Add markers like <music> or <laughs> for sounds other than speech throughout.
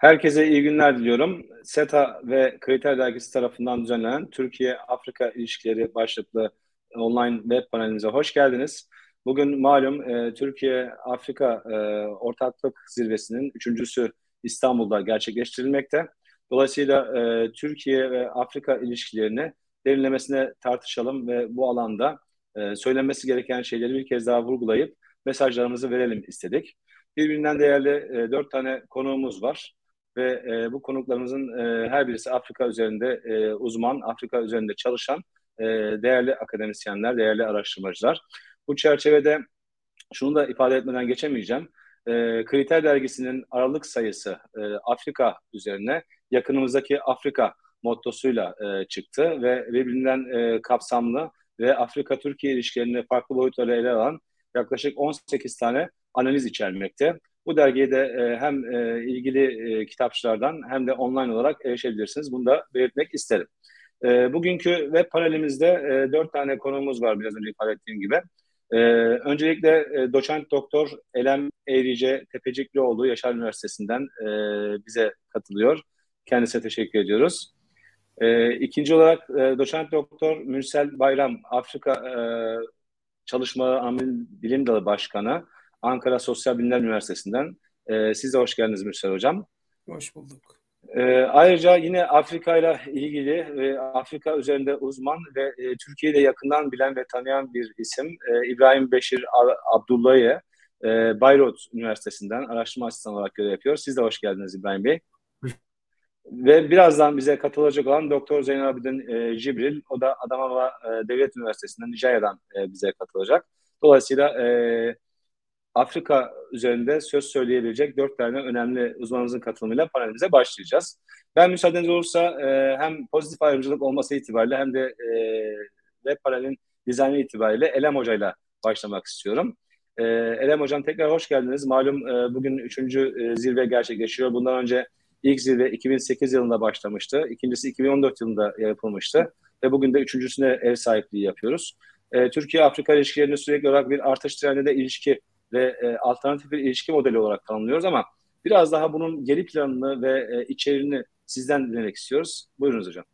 Herkese iyi günler diliyorum. SETA ve Kriter Dergisi tarafından düzenlenen Türkiye-Afrika ilişkileri başlıklı online web panelimize hoş geldiniz. Bugün malum e, Türkiye-Afrika e, Ortaklık Zirvesi'nin üçüncüsü İstanbul'da gerçekleştirilmekte. Dolayısıyla e, Türkiye ve Afrika ilişkilerini derinlemesine tartışalım ve bu alanda e, söylenmesi gereken şeyleri bir kez daha vurgulayıp mesajlarımızı verelim istedik. Birbirinden değerli e, dört tane konuğumuz var ve e, bu konuklarımızın e, her birisi Afrika üzerinde e, uzman, Afrika üzerinde çalışan e, değerli akademisyenler, değerli araştırmacılar. Bu çerçevede şunu da ifade etmeden geçemeyeceğim. E, Kriter dergisinin aralık sayısı e, Afrika üzerine yakınımızdaki Afrika mottosuyla e, çıktı ve birbirinden e, kapsamlı ve Afrika-Türkiye ilişkilerini farklı boyutları ele alan yaklaşık 18 tane analiz içermekte. Bu dergiye de e, hem e, ilgili e, kitapçılardan hem de online olarak erişebilirsiniz. Bunu da belirtmek isterim. E, bugünkü web panelimizde e, dört tane konuğumuz var biraz önce ifade ettiğim gibi. E, öncelikle e, doçent doktor Elem Eğrice Tepeciklioğlu Yaşar Üniversitesi'nden e, bize katılıyor. Kendisine teşekkür ediyoruz. E, ikinci olarak e, doçent doktor Mürsel Bayram Afrika e, Çalışma Amin Bilim Dalı Başkanı. Ankara Sosyal Bilimler Üniversitesi'nden. E, siz de hoş geldiniz Mürsel Hocam. Hoş bulduk. E, ayrıca yine Afrika ile ilgili ve Afrika üzerinde uzman ve e, Türkiye'yi de yakından bilen ve tanıyan bir isim e, İbrahim Beşir Abdullah'ı e, Bayrut Üniversitesi'nden araştırma asistanı olarak görev yapıyor. Siz de hoş geldiniz İbrahim Bey. Ve birazdan bize katılacak olan Doktor Zeynep Abidin e, Cibril, o da Adamawa e, Devlet Üniversitesi'nden, Nijerya'dan e, bize katılacak. Dolayısıyla e, Afrika üzerinde söz söyleyebilecek dört tane önemli uzmanımızın katılımıyla panelimize başlayacağız. Ben müsaadeniz olursa e, hem pozitif ayrımcılık olması itibariyle hem de e, web panelin dizaynı itibariyle Elem Hoca ile başlamak istiyorum. E, Elem Hocam tekrar hoş geldiniz. Malum e, bugün üçüncü e, zirve gerçekleşiyor. Bundan önce ilk zirve 2008 yılında başlamıştı. İkincisi 2014 yılında yapılmıştı. Ve bugün de üçüncüsüne ev sahipliği yapıyoruz. E, Türkiye-Afrika ilişkilerinde sürekli olarak bir artış trendinde ilişki ve e, alternatif bir ilişki modeli olarak tanımlıyoruz ama biraz daha bunun geri planını ve e, içeriğini sizden dinlemek istiyoruz. Buyurunuz hocam.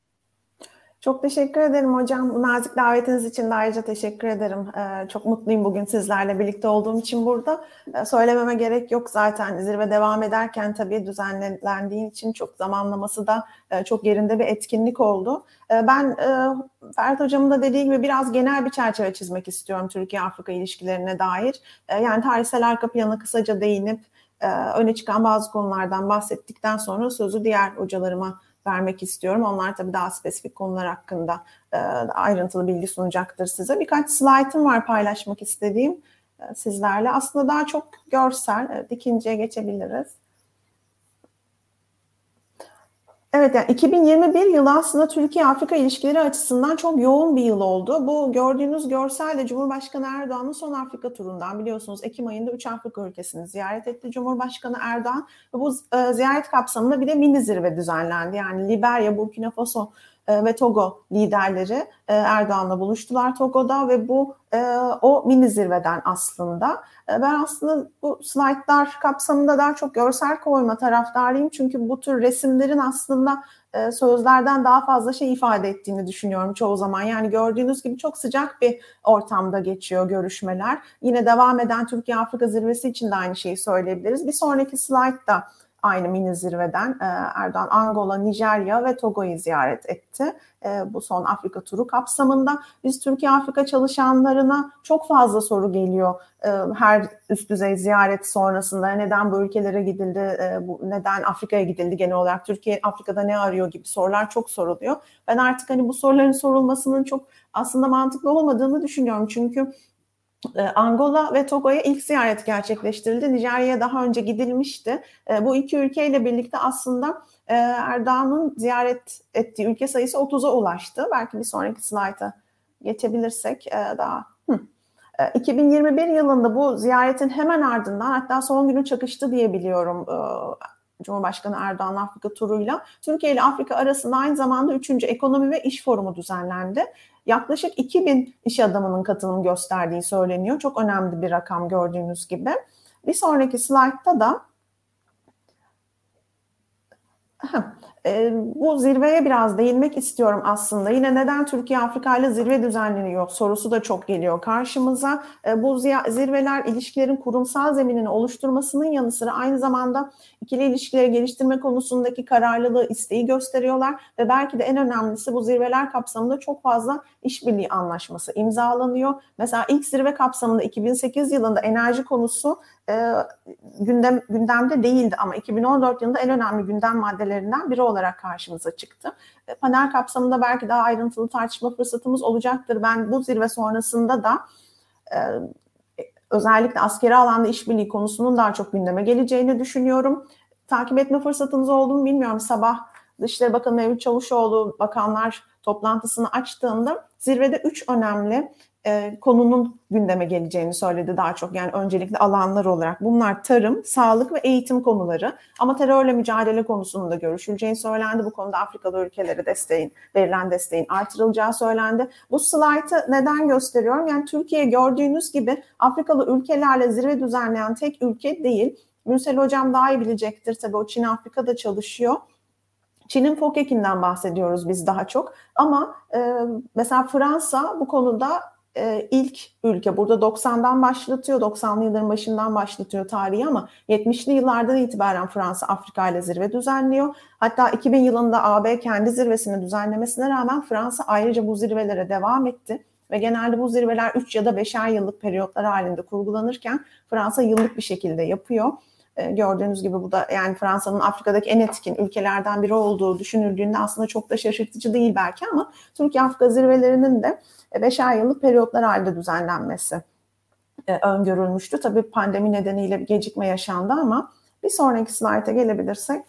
Çok teşekkür ederim hocam. Bu nazik davetiniz için de ayrıca teşekkür ederim. Ee, çok mutluyum bugün sizlerle birlikte olduğum için burada. Ee, söylememe gerek yok zaten. Zirve devam ederken tabii düzenlendiği için çok zamanlaması da e, çok yerinde bir etkinlik oldu. Ee, ben e, Ferhat hocamın da dediği gibi biraz genel bir çerçeve çizmek istiyorum Türkiye-Afrika ilişkilerine dair. Ee, yani tarihsel arka planı kısaca değinip e, öne çıkan bazı konulardan bahsettikten sonra sözü diğer hocalarıma vermek istiyorum. Onlar tabii daha spesifik konular hakkında e, ayrıntılı bilgi sunacaktır size. Birkaç slaytım var paylaşmak istediğim e, sizlerle. Aslında daha çok görsel. Evet, ikinciye geçebiliriz. Evet yani 2021 yılı aslında Türkiye-Afrika ilişkileri açısından çok yoğun bir yıl oldu. Bu gördüğünüz görsel de Cumhurbaşkanı Erdoğan'ın son Afrika turundan biliyorsunuz Ekim ayında 3 Afrika ülkesini ziyaret etti Cumhurbaşkanı Erdoğan. Bu e, ziyaret kapsamında bir de mini zirve düzenlendi. Yani Liberya, Burkina Faso ve Togo liderleri e, Erdoğan'la buluştular Togo'da ve bu e, o mini zirveden aslında. Ben aslında bu slaytlar kapsamında daha çok görsel koyma taraftarıyım. Çünkü bu tür resimlerin aslında sözlerden daha fazla şey ifade ettiğini düşünüyorum çoğu zaman. Yani gördüğünüz gibi çok sıcak bir ortamda geçiyor görüşmeler. Yine devam eden Türkiye-Afrika zirvesi için de aynı şeyi söyleyebiliriz. Bir sonraki slaytta aynı mini zirveden e, Erdoğan Angola, Nijerya ve Togo'yu ziyaret etti. E, bu son Afrika turu kapsamında biz Türkiye-Afrika çalışanlarına çok fazla soru geliyor e, her üst düzey ziyaret sonrasında. Neden bu ülkelere gidildi, neden Afrika'ya gidildi genel olarak, Türkiye Afrika'da ne arıyor gibi sorular çok soruluyor. Ben artık hani bu soruların sorulmasının çok aslında mantıklı olmadığını düşünüyorum. Çünkü Angola ve Togo'ya ilk ziyaret gerçekleştirildi. Nijerya'ya daha önce gidilmişti. Ee, bu iki ülkeyle birlikte aslında e, Erdoğan'ın ziyaret ettiği ülke sayısı 30'a ulaştı. Belki bir sonraki slayta geçebilirsek e, daha. 2021 e, yılında bu ziyaretin hemen ardından hatta son günü çakıştı diye biliyorum Cumhurbaşkanı Erdoğan Afrika turuyla Türkiye ile Afrika arasında aynı zamanda 3. Ekonomi ve İş Forumu düzenlendi yaklaşık 2000 iş adamının katılım gösterdiği söyleniyor. Çok önemli bir rakam gördüğünüz gibi. Bir sonraki slaytta da E, bu zirveye biraz değinmek istiyorum aslında. Yine neden Türkiye Afrika ile zirve düzenleniyor sorusu da çok geliyor karşımıza. E, bu zirveler ilişkilerin kurumsal zeminini oluşturmasının yanı sıra aynı zamanda ikili ilişkileri geliştirme konusundaki kararlılığı, isteği gösteriyorlar ve belki de en önemlisi bu zirveler kapsamında çok fazla işbirliği anlaşması imzalanıyor. Mesela ilk zirve kapsamında 2008 yılında enerji konusu e, gündem gündemde değildi ama 2014 yılında en önemli gündem maddelerinden biri olarak karşımıza çıktı. E, panel kapsamında belki daha ayrıntılı tartışma fırsatımız olacaktır. Ben bu zirve sonrasında da e, özellikle askeri alanda işbirliği konusunun daha çok gündeme geleceğini düşünüyorum. Takip etme fırsatınız oldu mu bilmiyorum. Sabah Dışişleri Bakanı Mevlüt Çavuşoğlu bakanlar toplantısını açtığında zirvede üç önemli e, konunun gündeme geleceğini söyledi daha çok. Yani öncelikli alanlar olarak. Bunlar tarım, sağlık ve eğitim konuları. Ama terörle mücadele konusunda da görüşüleceğini söylendi. Bu konuda Afrikalı ülkelere desteğin, verilen desteğin artırılacağı söylendi. Bu slaytı neden gösteriyorum? Yani Türkiye gördüğünüz gibi Afrikalı ülkelerle zirve düzenleyen tek ülke değil. Mürsel Hocam daha iyi bilecektir. Tabii o Çin Afrika'da çalışıyor. Çin'in FOKEK'inden bahsediyoruz biz daha çok. Ama e, mesela Fransa bu konuda e, ilk ülke. Burada 90'dan başlatıyor, 90'lı yılların başından başlatıyor tarihi ama 70'li yıllardan itibaren Fransa Afrika ile zirve düzenliyor. Hatta 2000 yılında AB kendi zirvesini düzenlemesine rağmen Fransa ayrıca bu zirvelere devam etti. Ve genelde bu zirveler 3 ya da 5'er yıllık periyotlar halinde kurgulanırken Fransa yıllık bir şekilde yapıyor. E, gördüğünüz gibi bu da yani Fransa'nın Afrika'daki en etkin ülkelerden biri olduğu düşünüldüğünde aslında çok da şaşırtıcı değil belki ama Türkiye-Afrika zirvelerinin de beşer yıllık periyotlar halinde düzenlenmesi e, öngörülmüştü. Tabii pandemi nedeniyle bir gecikme yaşandı ama bir sonraki slayta gelebilirsek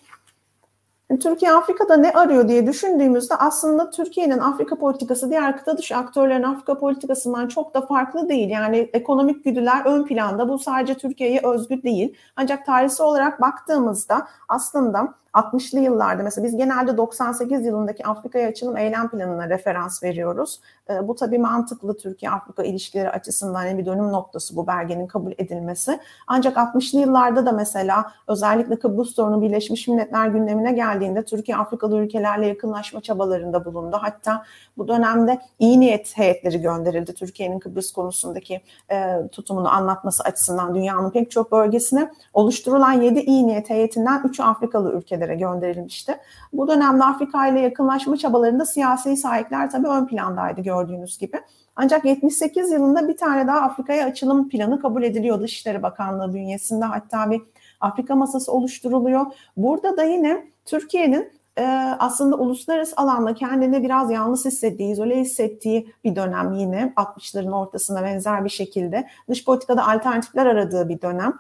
Türkiye Afrika'da ne arıyor diye düşündüğümüzde aslında Türkiye'nin Afrika politikası diğer kıta dışı aktörlerin Afrika politikasından çok da farklı değil. Yani ekonomik güdüler ön planda. Bu sadece Türkiye'ye özgü değil. Ancak tarihsel olarak baktığımızda aslında 60'lı yıllarda mesela biz genelde 98 yılındaki Afrika'ya açılım eylem planına referans veriyoruz. E, bu tabii mantıklı Türkiye-Afrika ilişkileri açısından bir dönüm noktası bu belgenin kabul edilmesi. Ancak 60'lı yıllarda da mesela özellikle Kıbrıs sorunu Birleşmiş Milletler gündemine geldiğinde Türkiye Afrikalı ülkelerle yakınlaşma çabalarında bulundu. Hatta bu dönemde iyi niyet heyetleri gönderildi Türkiye'nin Kıbrıs konusundaki e, tutumunu anlatması açısından dünyanın pek çok bölgesine oluşturulan 7 iyi niyet heyetinden 3'ü Afrikalı ülkelere gönderilmişti. Bu dönemde Afrika ile yakınlaşma çabalarında siyasi sahipler tabii ön plandaydı gördüğünüz gibi. Ancak 78 yılında bir tane daha Afrika'ya açılım planı kabul ediliyor Dışişleri Bakanlığı bünyesinde. Hatta bir Afrika masası oluşturuluyor. Burada da yine Türkiye'nin e, aslında uluslararası alanda kendini biraz yalnız hissettiği, izole hissettiği bir dönem yine 60'ların ortasına benzer bir şekilde dış politikada alternatifler aradığı bir dönem.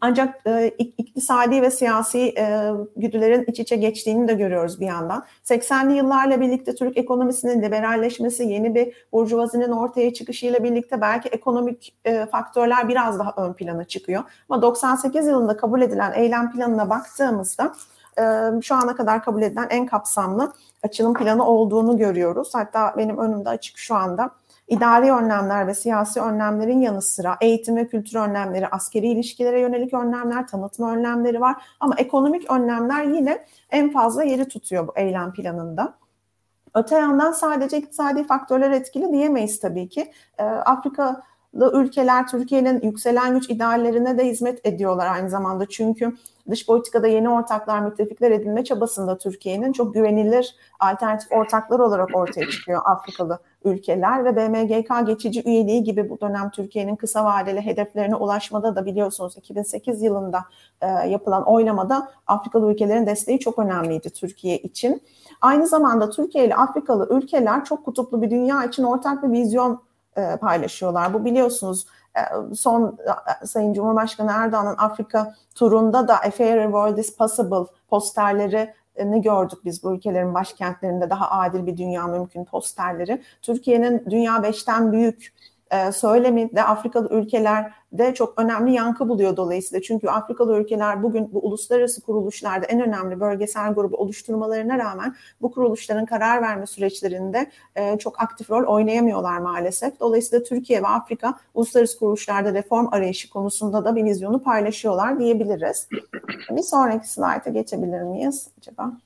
Ancak e, iktisadi ve siyasi e, güdülerin iç içe geçtiğini de görüyoruz bir yandan. 80'li yıllarla birlikte Türk ekonomisinin liberalleşmesi, yeni bir burjuvazinin ortaya çıkışıyla birlikte belki ekonomik e, faktörler biraz daha ön plana çıkıyor. Ama 98 yılında kabul edilen eylem planına baktığımızda e, şu ana kadar kabul edilen en kapsamlı açılım planı olduğunu görüyoruz. Hatta benim önümde açık şu anda İdari önlemler ve siyasi önlemlerin yanı sıra eğitim ve kültür önlemleri, askeri ilişkilere yönelik önlemler, tanıtma önlemleri var. Ama ekonomik önlemler yine en fazla yeri tutuyor bu eylem planında. Öte yandan sadece iktisadi faktörler etkili diyemeyiz tabii ki. Ee, Afrika ülkeler Türkiye'nin yükselen güç ideallerine de hizmet ediyorlar aynı zamanda. Çünkü dış politikada yeni ortaklar, müttefikler edinme çabasında Türkiye'nin çok güvenilir alternatif ortaklar olarak ortaya çıkıyor Afrikalı ülkeler ve BMGK geçici üyeliği gibi bu dönem Türkiye'nin kısa vadeli hedeflerine ulaşmada da biliyorsunuz 2008 yılında e, yapılan oylamada Afrikalı ülkelerin desteği çok önemliydi Türkiye için. Aynı zamanda Türkiye ile Afrikalı ülkeler çok kutuplu bir dünya için ortak bir vizyon e, paylaşıyorlar. Bu biliyorsunuz e, son e, Sayın Cumhurbaşkanı Erdoğan'ın Afrika turunda da A Fairer World is Possible posterleri ne gördük biz bu ülkelerin başkentlerinde daha adil bir dünya mümkün posterleri. Türkiye'nin dünya beşten büyük e, söylemi de Afrikalı ülkelerde çok önemli yankı buluyor dolayısıyla. Çünkü Afrikalı ülkeler bugün bu uluslararası kuruluşlarda en önemli bölgesel grubu oluşturmalarına rağmen bu kuruluşların karar verme süreçlerinde e, çok aktif rol oynayamıyorlar maalesef. Dolayısıyla Türkiye ve Afrika uluslararası kuruluşlarda reform arayışı konusunda da bir vizyonu paylaşıyorlar diyebiliriz. Bir sonraki slayta geçebilir miyiz acaba?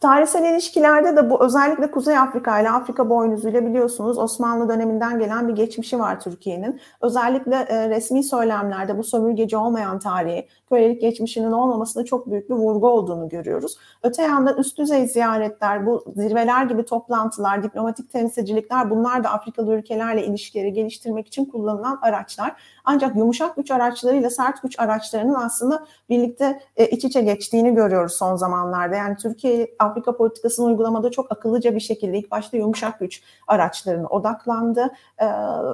Tarihsel ilişkilerde de bu özellikle Kuzey Afrika ile Afrika boynuzuyla biliyorsunuz Osmanlı döneminden gelen bir geçmişi var Türkiye'nin. Özellikle e, resmi söylemlerde bu sömürgeci olmayan tarihi, kölelik geçmişinin olmamasında çok büyük bir vurgu olduğunu görüyoruz. Öte yandan üst düzey ziyaretler, bu zirveler gibi toplantılar, diplomatik temsilcilikler bunlar da Afrikalı ülkelerle ilişkileri geliştirmek için kullanılan araçlar. Ancak yumuşak güç araçlarıyla sert güç araçlarının aslında birlikte e, iç içe geçtiğini görüyoruz son zamanlarda. Yani Türkiye Afrika politikasını uygulamada çok akıllıca bir şekilde ilk başta yumuşak güç araçlarına odaklandı. E,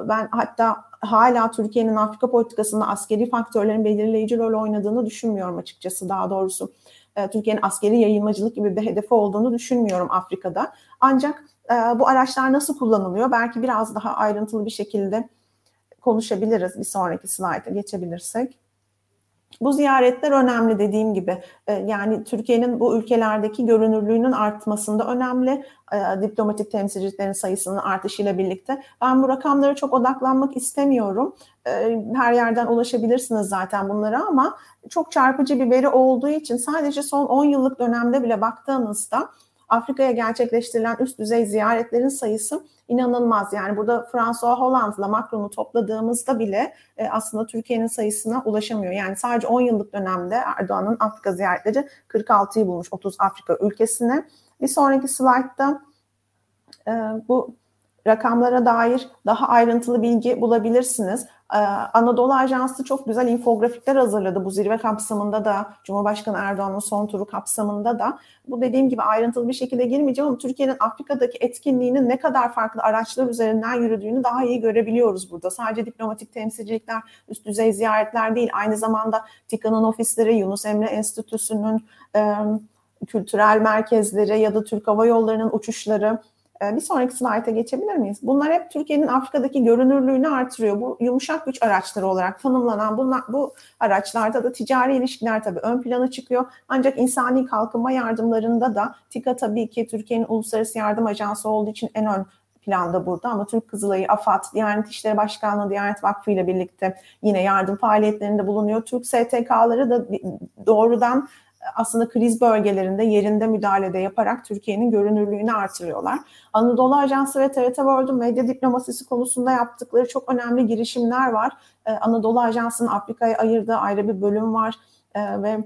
ben hatta hala Türkiye'nin Afrika politikasında askeri faktörlerin belirleyici rol oynadığını düşünmüyorum açıkçası daha doğrusu. E, Türkiye'nin askeri yayılmacılık gibi bir hedefi olduğunu düşünmüyorum Afrika'da. Ancak e, bu araçlar nasıl kullanılıyor? Belki biraz daha ayrıntılı bir şekilde konuşabiliriz bir sonraki slayta geçebilirsek. Bu ziyaretler önemli dediğim gibi. Ee, yani Türkiye'nin bu ülkelerdeki görünürlüğünün artmasında önemli. Ee, diplomatik temsilcilerin sayısının artışıyla birlikte. Ben bu rakamlara çok odaklanmak istemiyorum. Ee, her yerden ulaşabilirsiniz zaten bunlara ama çok çarpıcı bir veri olduğu için sadece son 10 yıllık dönemde bile baktığınızda Afrika'ya gerçekleştirilen üst düzey ziyaretlerin sayısı inanılmaz. Yani burada François Hollande'la Macron'u topladığımızda bile e, aslında Türkiye'nin sayısına ulaşamıyor. Yani sadece 10 yıllık dönemde Erdoğan'ın Afrika ziyaretleri 46'yı bulmuş 30 Afrika ülkesine. Bir sonraki slaytta e, bu rakamlara dair daha ayrıntılı bilgi bulabilirsiniz. Ee, Anadolu Ajansı çok güzel infografikler hazırladı bu zirve kapsamında da Cumhurbaşkanı Erdoğan'ın son turu kapsamında da. Bu dediğim gibi ayrıntılı bir şekilde girmeyeceğim ama Türkiye'nin Afrika'daki etkinliğinin ne kadar farklı araçlar üzerinden yürüdüğünü daha iyi görebiliyoruz burada. Sadece diplomatik temsilcilikler, üst düzey ziyaretler değil aynı zamanda TİKA'nın ofisleri, Yunus Emre Enstitüsü'nün e, kültürel merkezleri ya da Türk Hava Yolları'nın uçuşları bir sonraki slayta geçebilir miyiz? Bunlar hep Türkiye'nin Afrika'daki görünürlüğünü artırıyor. Bu yumuşak güç araçları olarak tanımlanan bunlar, bu araçlarda da ticari ilişkiler tabii ön plana çıkıyor. Ancak insani kalkınma yardımlarında da TİKA tabii ki Türkiye'nin uluslararası yardım ajansı olduğu için en ön planda burada ama Türk Kızılayı, AFAD, Diyanet İşleri Başkanlığı, Diyanet Vakfı ile birlikte yine yardım faaliyetlerinde bulunuyor. Türk STK'ları da doğrudan aslında kriz bölgelerinde yerinde müdahalede yaparak Türkiye'nin görünürlüğünü artırıyorlar. Anadolu Ajansı ve TRT World'un medya diplomasisi konusunda yaptıkları çok önemli girişimler var. Ee, Anadolu Ajansı'nın Afrika'ya ayırdığı ayrı bir bölüm var ee, ve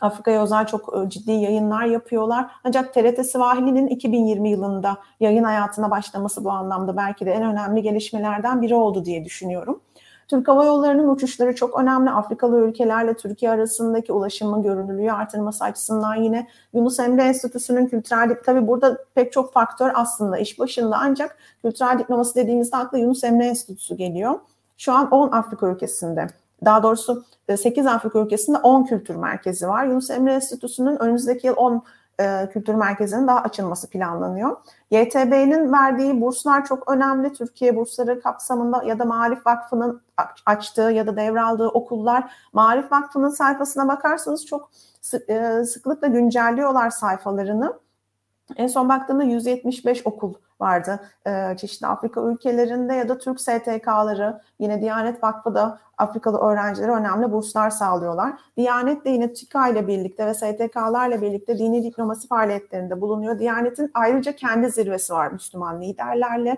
Afrika'ya özel çok e, ciddi yayınlar yapıyorlar. Ancak TRT Swahili'nin 2020 yılında yayın hayatına başlaması bu anlamda belki de en önemli gelişmelerden biri oldu diye düşünüyorum. Türk Hava Yolları'nın uçuşları çok önemli. Afrikalı ülkelerle Türkiye arasındaki ulaşımın görünürlüğü artırması açısından yine Yunus Emre Enstitüsü'nün kültürel tabi burada pek çok faktör aslında iş başında ancak kültürel diplomasi dediğimizde akla Yunus Emre Enstitüsü geliyor. Şu an 10 Afrika ülkesinde daha doğrusu 8 Afrika ülkesinde 10 kültür merkezi var. Yunus Emre Enstitüsü'nün önümüzdeki yıl 10 e, kültür merkezinin daha açılması planlanıyor. YTB'nin verdiği burslar çok önemli. Türkiye bursları kapsamında ya da Marif Vakfı'nın açtığı ya da devraldığı okullar. Marif Vakfı'nın sayfasına bakarsanız çok e, sıklıkla güncelliyorlar sayfalarını. En son baktığımda 175 okul vardı e, çeşitli Afrika ülkelerinde ya da Türk STK'ları yine Diyanet Vakfı da Afrikalı öğrencilere önemli burslar sağlıyorlar. Diyanet de yine TİKA ile birlikte ve STK'larla birlikte dini diplomasi faaliyetlerinde bulunuyor. Diyanet'in ayrıca kendi zirvesi var Müslüman liderlerle.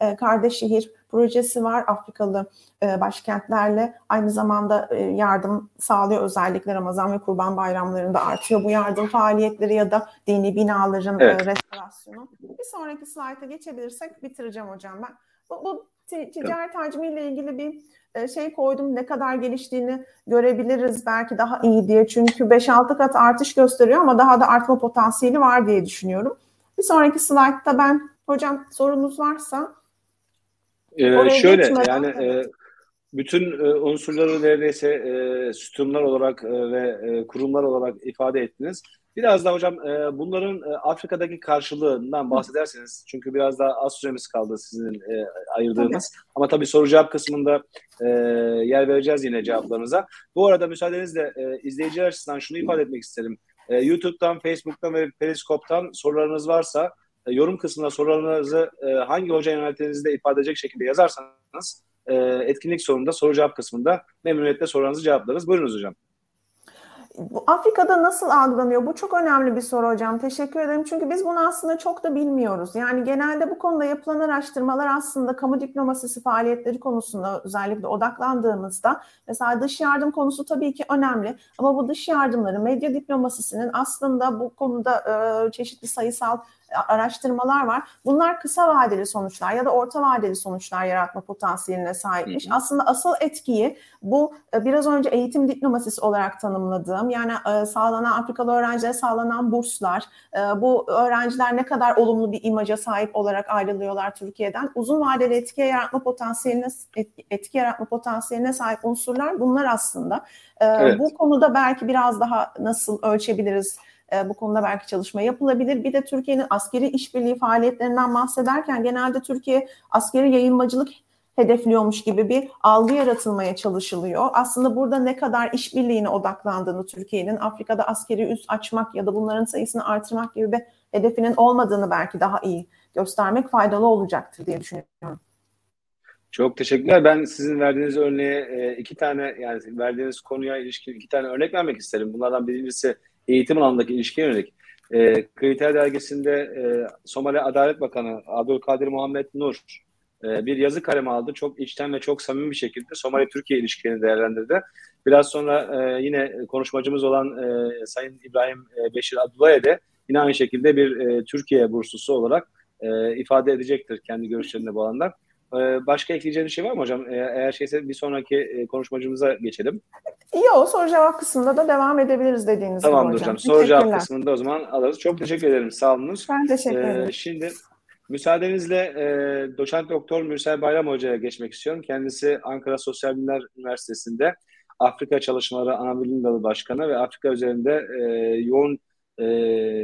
E, kardeş şehir projesi var Afrikalı e, başkentlerle. Aynı zamanda e, yardım sağlıyor özellikle Ramazan ve Kurban bayramlarında artıyor bu yardım faaliyetleri ya da dini binaların evet. restorasyonu. Bir sonraki slayta geçebilirsek bitireceğim hocam ben. Bu, bu ticaret hacmiyle ilgili bir şey koydum ne kadar geliştiğini görebiliriz belki daha iyi diye. Çünkü 5-6 kat artış gösteriyor ama daha da artma potansiyeli var diye düşünüyorum. Bir sonraki slaytta ben hocam sorunuz varsa ee, şöyle yani e, bütün e, unsurları neredeyse e, sütunlar olarak e, ve e, kurumlar olarak ifade ettiniz. Biraz da hocam e, bunların e, Afrika'daki karşılığından bahsederseniz çünkü biraz daha az süremiz kaldı sizin e, ayırdığınız. Tabii. Ama tabii soru cevap kısmında e, yer vereceğiz yine cevaplarınıza. Bu arada müsaadenizle e, izleyiciler açısından şunu ifade etmek isterim. E, YouTube'dan, Facebook'tan ve Periskop'tan sorularınız varsa e, yorum kısmına sorularınızı e, hangi hoca yönelttiğinizde ifade edecek şekilde yazarsanız e, etkinlik sonunda soru cevap kısmında memnuniyetle sorularınızı cevaplarız. Buyurunuz hocam. Bu Afrika'da nasıl algılanıyor? Bu çok önemli bir soru hocam. Teşekkür ederim. Çünkü biz bunu aslında çok da bilmiyoruz. Yani genelde bu konuda yapılan araştırmalar aslında kamu diplomasisi faaliyetleri konusunda özellikle odaklandığımızda mesela dış yardım konusu tabii ki önemli ama bu dış yardımları medya diplomasisinin aslında bu konuda e, çeşitli sayısal araştırmalar var. Bunlar kısa vadeli sonuçlar ya da orta vadeli sonuçlar yaratma potansiyeline sahipmiş. Hı hı. Aslında asıl etkiyi bu e, biraz önce eğitim diplomasisi olarak tanımladığım yani e, sağlanan Afrikalı öğrencilere sağlanan burslar, e, bu öğrenciler ne kadar olumlu bir imaja sahip olarak ayrılıyorlar Türkiye'den. Uzun vadeli etki yaratma potansiyeline etki yaratma potansiyeline sahip unsurlar bunlar aslında. Evet. Bu konuda belki biraz daha nasıl ölçebiliriz? E, bu konuda belki çalışma yapılabilir. Bir de Türkiye'nin askeri işbirliği faaliyetlerinden bahsederken genelde Türkiye askeri yayılmacılık hedefliyormuş gibi bir algı yaratılmaya çalışılıyor. Aslında burada ne kadar işbirliğine odaklandığını Türkiye'nin Afrika'da askeri üs açmak ya da bunların sayısını artırmak gibi bir hedefinin olmadığını belki daha iyi göstermek faydalı olacaktır diye düşünüyorum. Çok teşekkürler. Ben sizin verdiğiniz örneğe e, iki tane yani verdiğiniz konuya ilişkin iki tane örnek vermek isterim. Bunlardan birincisi eğitim alanındaki ilişkiye yönelik e, Kriter Dergisi'nde e, Somali Adalet Bakanı Abdülkadir Muhammed Nur e, bir yazı kaleme aldı. Çok içten ve çok samimi bir şekilde Somali-Türkiye ilişkilerini değerlendirdi. Biraz sonra e, yine konuşmacımız olan e, Sayın İbrahim e, Beşir Abdullah'e de yine aynı şekilde bir e, Türkiye burslusu olarak e, ifade edecektir kendi görüşlerinde bu alanda. Ee, başka ekleyeceğiniz şey var mı hocam? Ee, eğer şeyse bir sonraki e, konuşmacımıza geçelim. Yok soru cevap kısmında da devam edebiliriz dediğiniz Tamam gibi hocam. hocam. Soru cevap kısmında o zaman alırız. Çok teşekkür ederim. Sağ olunuz. Ben teşekkür ee, ederim. Ee, şimdi müsaadenizle e, doçent doktor Mürsel Bayram Hoca'ya geçmek istiyorum. Kendisi Ankara Sosyal Bilimler Üniversitesi'nde Afrika Çalışmaları Anabilim Dalı Başkanı ve Afrika üzerinde e, yoğun e,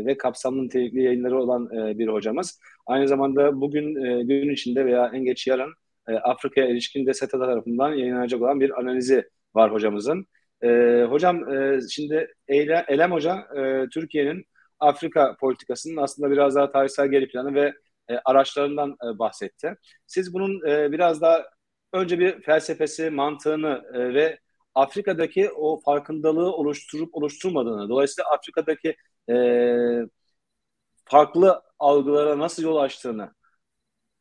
ve kapsamlı nitelikli yayınları olan e, bir hocamız. Aynı zamanda bugün e, gün içinde veya en geç yarın e, Afrika'ya ilişkin de SETA tarafından yayınlanacak olan bir analizi var hocamızın. E, hocam e, şimdi Eyle, Elem Hoca e, Türkiye'nin Afrika politikasının aslında biraz daha tarihsel geri planı ve e, araçlarından e, bahsetti. Siz bunun e, biraz daha önce bir felsefesi, mantığını e, ve Afrika'daki o farkındalığı oluşturup oluşturmadığını, dolayısıyla Afrika'daki e, farklı algılara nasıl yol açtığını,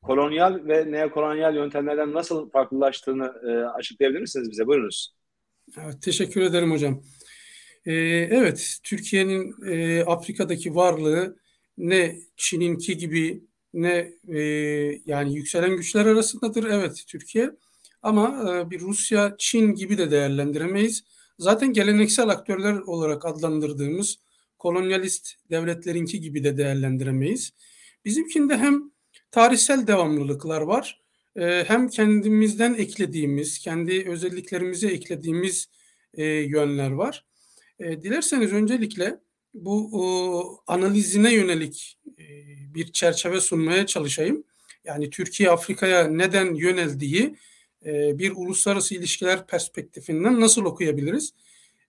kolonyal ve neokolonyal yöntemlerden nasıl farklılaştığını e, açıklayabilir misiniz bize? Buyurunuz. Evet, teşekkür ederim hocam. Ee, evet, Türkiye'nin e, Afrika'daki varlığı ne Çin'inki gibi ne e, yani yükselen güçler arasındadır. Evet, Türkiye ama e, bir Rusya, Çin gibi de değerlendiremeyiz. Zaten geleneksel aktörler olarak adlandırdığımız kolonyalist devletlerinki gibi de değerlendiremeyiz. Bizimkinde hem tarihsel devamlılıklar var, e, hem kendimizden eklediğimiz, kendi özelliklerimize eklediğimiz e, yönler var. E, dilerseniz öncelikle bu analizine yönelik bir çerçeve sunmaya çalışayım. Yani Türkiye Afrika'ya neden yöneldiği bir uluslararası ilişkiler perspektifinden nasıl okuyabiliriz?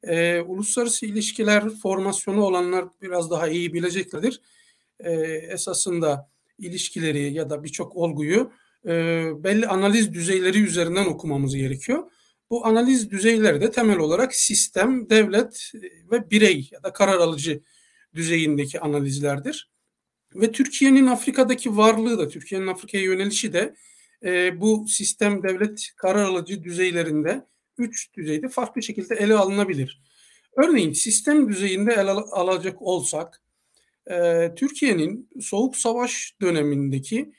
E, uluslararası ilişkiler formasyonu olanlar biraz daha iyi bileceklerdir. E, esasında ilişkileri ya da birçok olguyu e, belli analiz düzeyleri üzerinden okumamız gerekiyor. Bu analiz düzeyleri de temel olarak sistem, devlet ve birey ya da karar alıcı düzeyindeki analizlerdir. Ve Türkiye'nin Afrika'daki varlığı da, Türkiye'nin Afrika'ya yönelişi de e, bu sistem, devlet, karar alıcı düzeylerinde üç düzeyde farklı şekilde ele alınabilir. Örneğin sistem düzeyinde ele alacak olsak e, Türkiye'nin Soğuk Savaş dönemindeki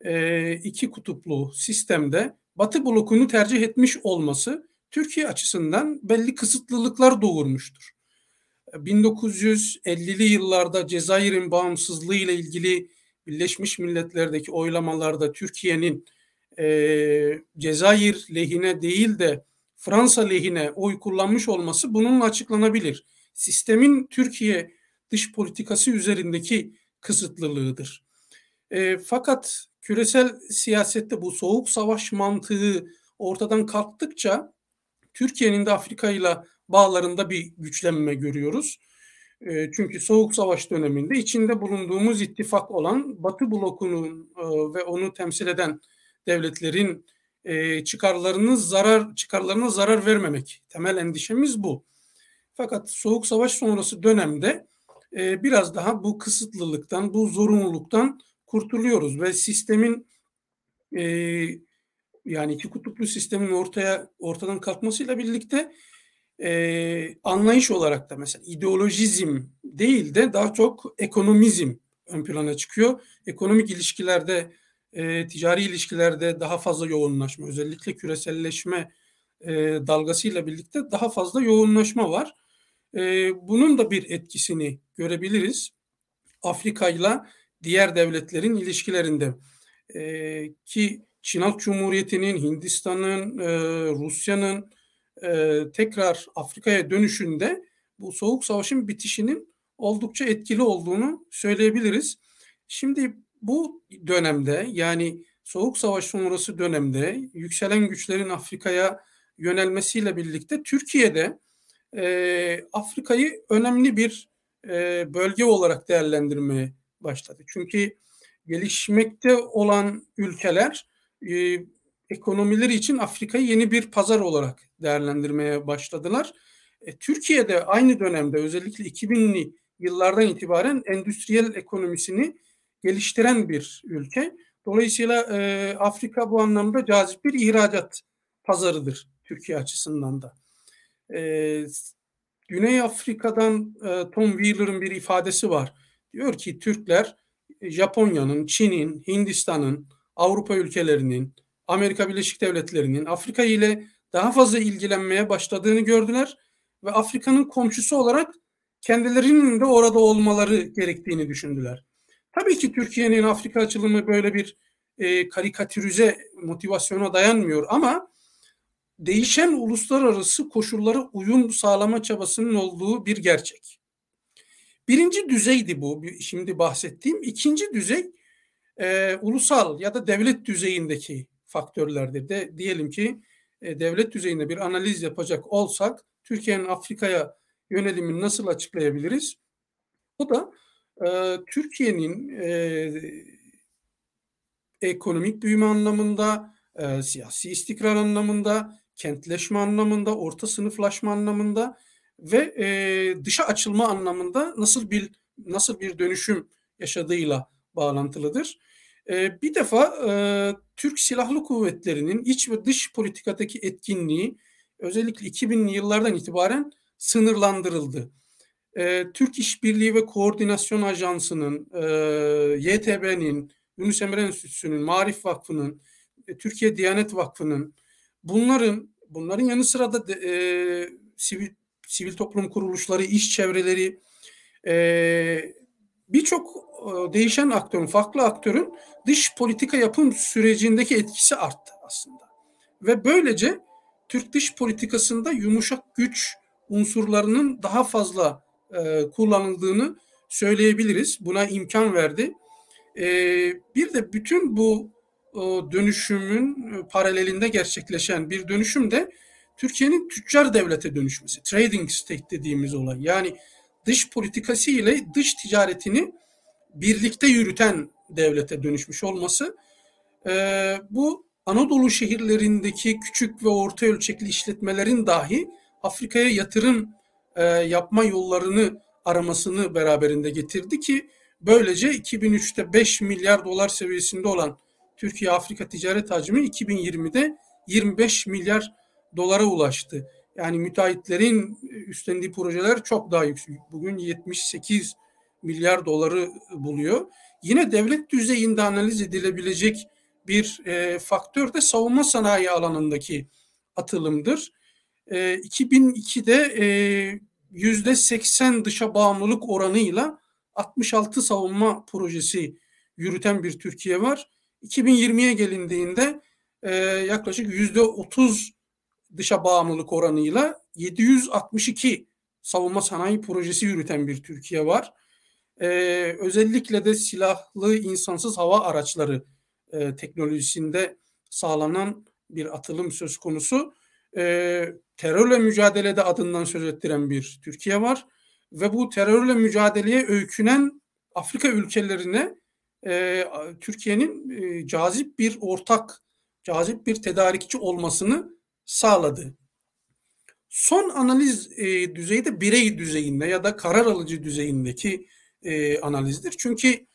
e, iki kutuplu sistemde Batı blokunu tercih etmiş olması Türkiye açısından belli kısıtlılıklar doğurmuştur. 1950'li yıllarda Cezayir'in bağımsızlığı ile ilgili Birleşmiş Milletler'deki oylamalarda Türkiye'nin e, Cezayir lehine değil de Fransa lehine oy kullanmış olması bununla açıklanabilir. Sistemin Türkiye dış politikası üzerindeki kısıtlılığıdır. E, fakat küresel siyasette bu soğuk savaş mantığı ortadan kalktıkça Türkiye'nin de Afrika ile bağlarında bir güçlenme görüyoruz. E, çünkü Soğuk Savaş döneminde içinde bulunduğumuz ittifak olan Batı blokunun e, ve onu temsil eden devletlerin e, çıkarlarını zarar çıkarlarına zarar vermemek temel endişemiz bu. Fakat Soğuk Savaş sonrası dönemde e, biraz daha bu kısıtlılıktan, bu zorunluluktan kurtuluyoruz ve sistemin e, yani iki kutuplu sistemin ortaya ortadan kalkmasıyla birlikte e, anlayış olarak da mesela ideolojizm değil de daha çok ekonomizm ön plana çıkıyor. Ekonomik ilişkilerde, e, ticari ilişkilerde daha fazla yoğunlaşma, özellikle küreselleşme e, dalgasıyla birlikte daha fazla yoğunlaşma var. E, bunun da bir etkisini görebiliriz. Afrika ile diğer devletlerin ilişkilerinde e, ki Çin Halk Cumhuriyeti'nin, Hindistan'ın, e, Rusya'nın e, tekrar Afrika'ya dönüşünde bu Soğuk Savaş'ın bitişinin oldukça etkili olduğunu söyleyebiliriz. Şimdi bu dönemde yani Soğuk Savaş sonrası dönemde yükselen güçlerin Afrika'ya yönelmesiyle birlikte Türkiye'de e, Afrika'yı önemli bir e, bölge olarak değerlendirmeye başladı. Çünkü gelişmekte olan ülkeler e, ekonomileri için Afrika'yı yeni bir pazar olarak değerlendirmeye başladılar. E, Türkiye'de aynı dönemde özellikle 2000'li yıllardan itibaren endüstriyel ekonomisini geliştiren bir ülke. Dolayısıyla e, Afrika bu anlamda cazip bir ihracat pazarıdır Türkiye açısından da. E, Güney Afrika'dan e, Tom Wheeler'ın bir ifadesi var. Diyor ki Türkler Japonya'nın, Çin'in, Hindistan'ın, Avrupa ülkelerinin, Amerika Birleşik Devletleri'nin Afrika ile daha fazla ilgilenmeye başladığını gördüler ve Afrika'nın komşusu olarak kendilerinin de orada olmaları gerektiğini düşündüler. Tabii ki Türkiye'nin Afrika açılımı böyle bir e, karikatürize motivasyona dayanmıyor ama değişen uluslararası koşullara uyum sağlama çabasının olduğu bir gerçek. Birinci düzeydi bu şimdi bahsettiğim. İkinci düzey e, ulusal ya da devlet düzeyindeki faktörlerdir. De diyelim ki e, devlet düzeyinde bir analiz yapacak olsak Türkiye'nin Afrika'ya yönelimini nasıl açıklayabiliriz? O da e, Türkiye'nin e, ekonomik büyüme anlamında, e, siyasi istikrar anlamında, kentleşme anlamında, orta sınıflaşma anlamında ve e, dışa açılma anlamında nasıl bir nasıl bir dönüşüm yaşadığıyla bağlantılıdır. E, bir defa e, Türk Silahlı Kuvvetleri'nin iç ve dış politikadaki etkinliği özellikle 2000'li yıllardan itibaren sınırlandırıldı. E, Türk İşbirliği ve Koordinasyon Ajansı'nın, e, YTB'nin, Yunus Emre Enstitüsü'nün, Marif Vakfı'nın, e, Türkiye Diyanet Vakfı'nın bunların bunların yanı sıra da e, sivil sivil toplum kuruluşları, iş çevreleri, e, birçok e, değişen aktörün, farklı aktörün dış politika yapım sürecindeki etkisi arttı aslında. Ve böylece Türk dış politikasında yumuşak güç unsurlarının daha fazla e, kullanıldığını söyleyebiliriz. Buna imkan verdi. E, bir de bütün bu e, dönüşümün paralelinde gerçekleşen bir dönüşüm de Türkiye'nin tüccar devlete dönüşmesi. Trading state dediğimiz olay. Yani dış politikası ile dış ticaretini birlikte yürüten devlete dönüşmüş olması e, bu Anadolu şehirlerindeki küçük ve orta ölçekli işletmelerin dahi Afrika'ya yatırım e, yapma yollarını aramasını beraberinde getirdi ki böylece 2003'te 5 milyar dolar seviyesinde olan Türkiye-Afrika ticaret hacmi 2020'de 25 milyar dolara ulaştı. Yani müteahhitlerin üstlendiği projeler çok daha yüksek. Bugün 78 milyar doları buluyor. Yine devlet düzeyinde analiz edilebilecek bir e, faktör de savunma sanayi alanındaki atılımdır. E, 2002'de e, %80 dışa bağımlılık oranıyla 66 savunma projesi yürüten bir Türkiye var. 2020'ye gelindiğinde e, yaklaşık yüzde 30 dışa bağımlılık oranıyla 762 savunma sanayi projesi yürüten bir Türkiye var. E, özellikle de silahlı insansız hava araçları e, teknolojisinde sağlanan bir atılım söz konusu. E, terörle mücadelede adından söz ettiren bir Türkiye var ve bu terörle mücadeleye öykünen Afrika ülkelerine e, Türkiye'nin e, cazip bir ortak, cazip bir tedarikçi olmasını sağladı. Son analiz e, düzeyde birey düzeyinde ya da karar alıcı düzeyindeki e, analizdir. Çünkü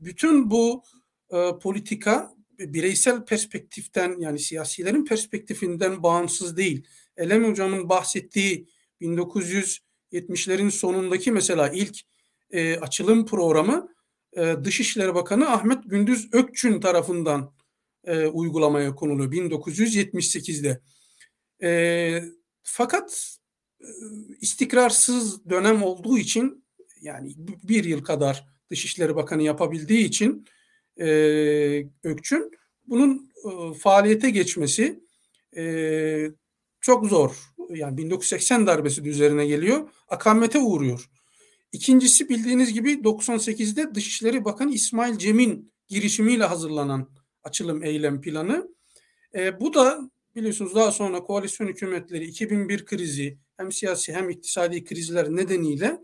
bütün bu e, politika bireysel perspektiften yani siyasilerin perspektifinden bağımsız değil. Elem Hocam'ın bahsettiği 1970'lerin sonundaki mesela ilk e, açılım programı e, Dışişleri Bakanı Ahmet Gündüz Ökçün tarafından e, uygulamaya konuluyor 1978'de. E, fakat e, istikrarsız dönem olduğu için yani bir yıl kadar Dışişleri Bakanı yapabildiği için e, Ökçün bunun e, faaliyete geçmesi e, çok zor. Yani 1980 darbesi de üzerine geliyor. Akamete uğruyor. İkincisi bildiğiniz gibi 98'de Dışişleri Bakanı İsmail Cem'in girişimiyle hazırlanan açılım eylem planı. E, bu da biliyorsunuz daha sonra koalisyon hükümetleri 2001 krizi hem siyasi hem iktisadi krizler nedeniyle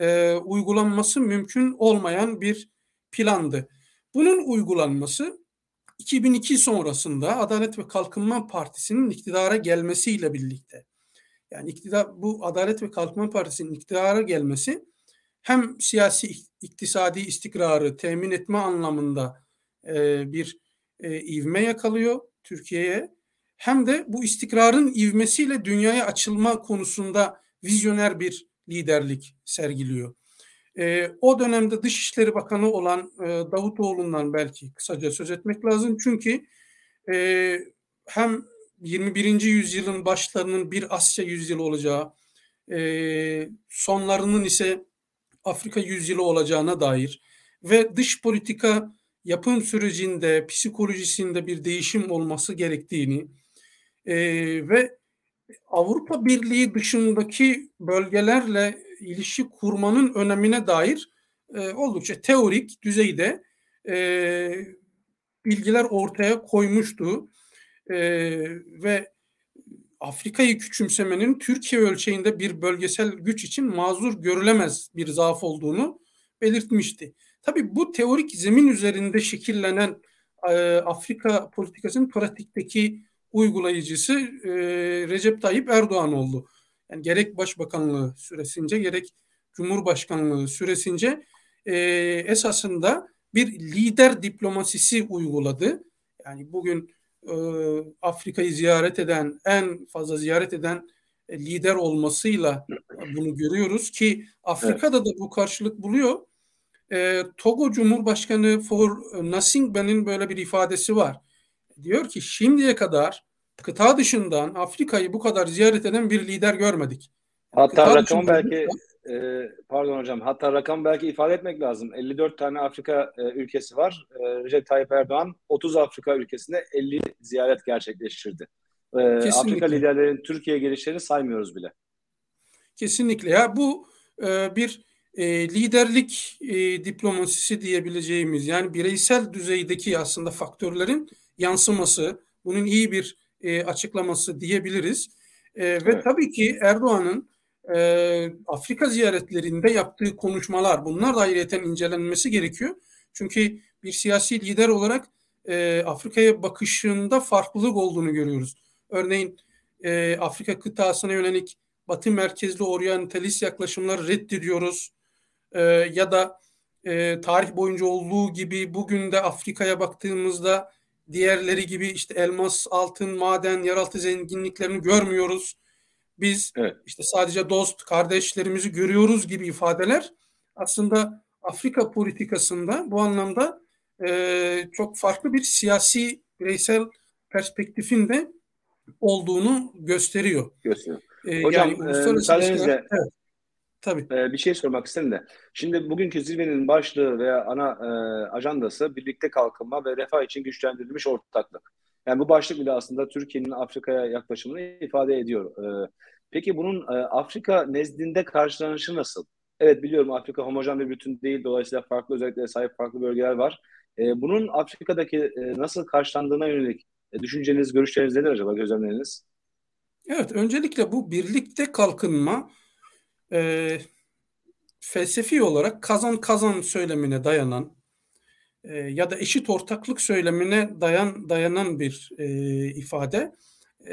e, uygulanması mümkün olmayan bir plandı. Bunun uygulanması 2002 sonrasında Adalet ve Kalkınma Partisi'nin iktidara gelmesiyle birlikte yani iktidar bu Adalet ve Kalkınma Partisi'nin iktidara gelmesi hem siyasi iktisadi istikrarı temin etme anlamında e, bir e, ivme yakalıyor Türkiye'ye hem de bu istikrarın ivmesiyle dünyaya açılma konusunda vizyoner bir liderlik sergiliyor. E, o dönemde Dışişleri Bakanı olan e, Davutoğlu'ndan belki kısaca söz etmek lazım. Çünkü e, hem 21. yüzyılın başlarının bir Asya yüzyılı olacağı, e, sonlarının ise Afrika yüzyılı olacağına dair ve dış politika yapım sürecinde, psikolojisinde bir değişim olması gerektiğini e, ve Avrupa Birliği dışındaki bölgelerle ilişki kurmanın önemine dair e, oldukça teorik düzeyde e, bilgiler ortaya koymuştu e, ve Afrika'yı küçümsemenin Türkiye ölçeğinde bir bölgesel güç için mazur görülemez bir zaaf olduğunu belirtmişti. Tabii bu teorik zemin üzerinde şekillenen e, Afrika politikasının pratikteki uygulayıcısı e, Recep Tayyip Erdoğan oldu. Yani gerek başbakanlığı süresince gerek cumhurbaşkanlığı süresince e, esasında bir lider diplomasisi uyguladı. Yani bugün e, Afrika'yı ziyaret eden, en fazla ziyaret eden e, lider olmasıyla bunu görüyoruz ki Afrika'da da bu karşılık buluyor. E, Togo Cumhurbaşkanı For Nasingbe'nin böyle bir ifadesi var. Diyor ki şimdiye kadar kıta dışından Afrika'yı bu kadar ziyaret eden bir lider görmedik. Hatta kıta rakam belki e, pardon hocam hatta rakam belki ifade etmek lazım. 54 tane Afrika e, ülkesi var. E, Recep Tayyip Erdoğan 30 Afrika ülkesinde 50 ziyaret gerçekleştirdi. E, Afrika liderlerin Türkiye gelişlerini saymıyoruz bile. Kesinlikle ya bu e, bir e, liderlik e, diplomasisi diyebileceğimiz yani bireysel düzeydeki aslında faktörlerin yansıması bunun iyi bir e, açıklaması diyebiliriz. E, evet. Ve tabii ki Erdoğan'ın e, Afrika ziyaretlerinde yaptığı konuşmalar bunlar da ayrıyeten incelenmesi gerekiyor. Çünkü bir siyasi lider olarak e, Afrika'ya bakışında farklılık olduğunu görüyoruz. Örneğin e, Afrika kıtasına yönelik Batı merkezli oryantalist yaklaşımları reddediyoruz. E, ya da e, tarih boyunca olduğu gibi bugün de Afrika'ya baktığımızda diğerleri gibi işte elmas, altın, maden, yeraltı zenginliklerini görmüyoruz biz evet. işte sadece dost, kardeşlerimizi görüyoruz gibi ifadeler aslında Afrika politikasında bu anlamda e, çok farklı bir siyasi bireysel perspektifin de olduğunu gösteriyor. Gösteriyor. E, Hocam yani, e, müsaadenizle evet. Tabii. Ee, bir şey sormak istedim de. Şimdi bugünkü zirvenin başlığı veya ana e, ajandası birlikte kalkınma ve refah için güçlendirilmiş ortaklık. Yani bu başlık bile aslında Türkiye'nin Afrika'ya yaklaşımını ifade ediyor. Ee, Peki bunun e, Afrika nezdinde karşılanışı nasıl? Evet biliyorum Afrika homojen bir bütün değil. Dolayısıyla farklı özelliklere sahip farklı bölgeler var. E, bunun Afrika'daki e, nasıl karşılandığına yönelik e, düşünceniz, görüşleriniz nedir acaba, gözlemleriniz? Evet, öncelikle bu birlikte kalkınma e, felsefi olarak kazan kazan söylemine dayanan e, ya da eşit ortaklık söylemine dayan dayanan bir e, ifade e,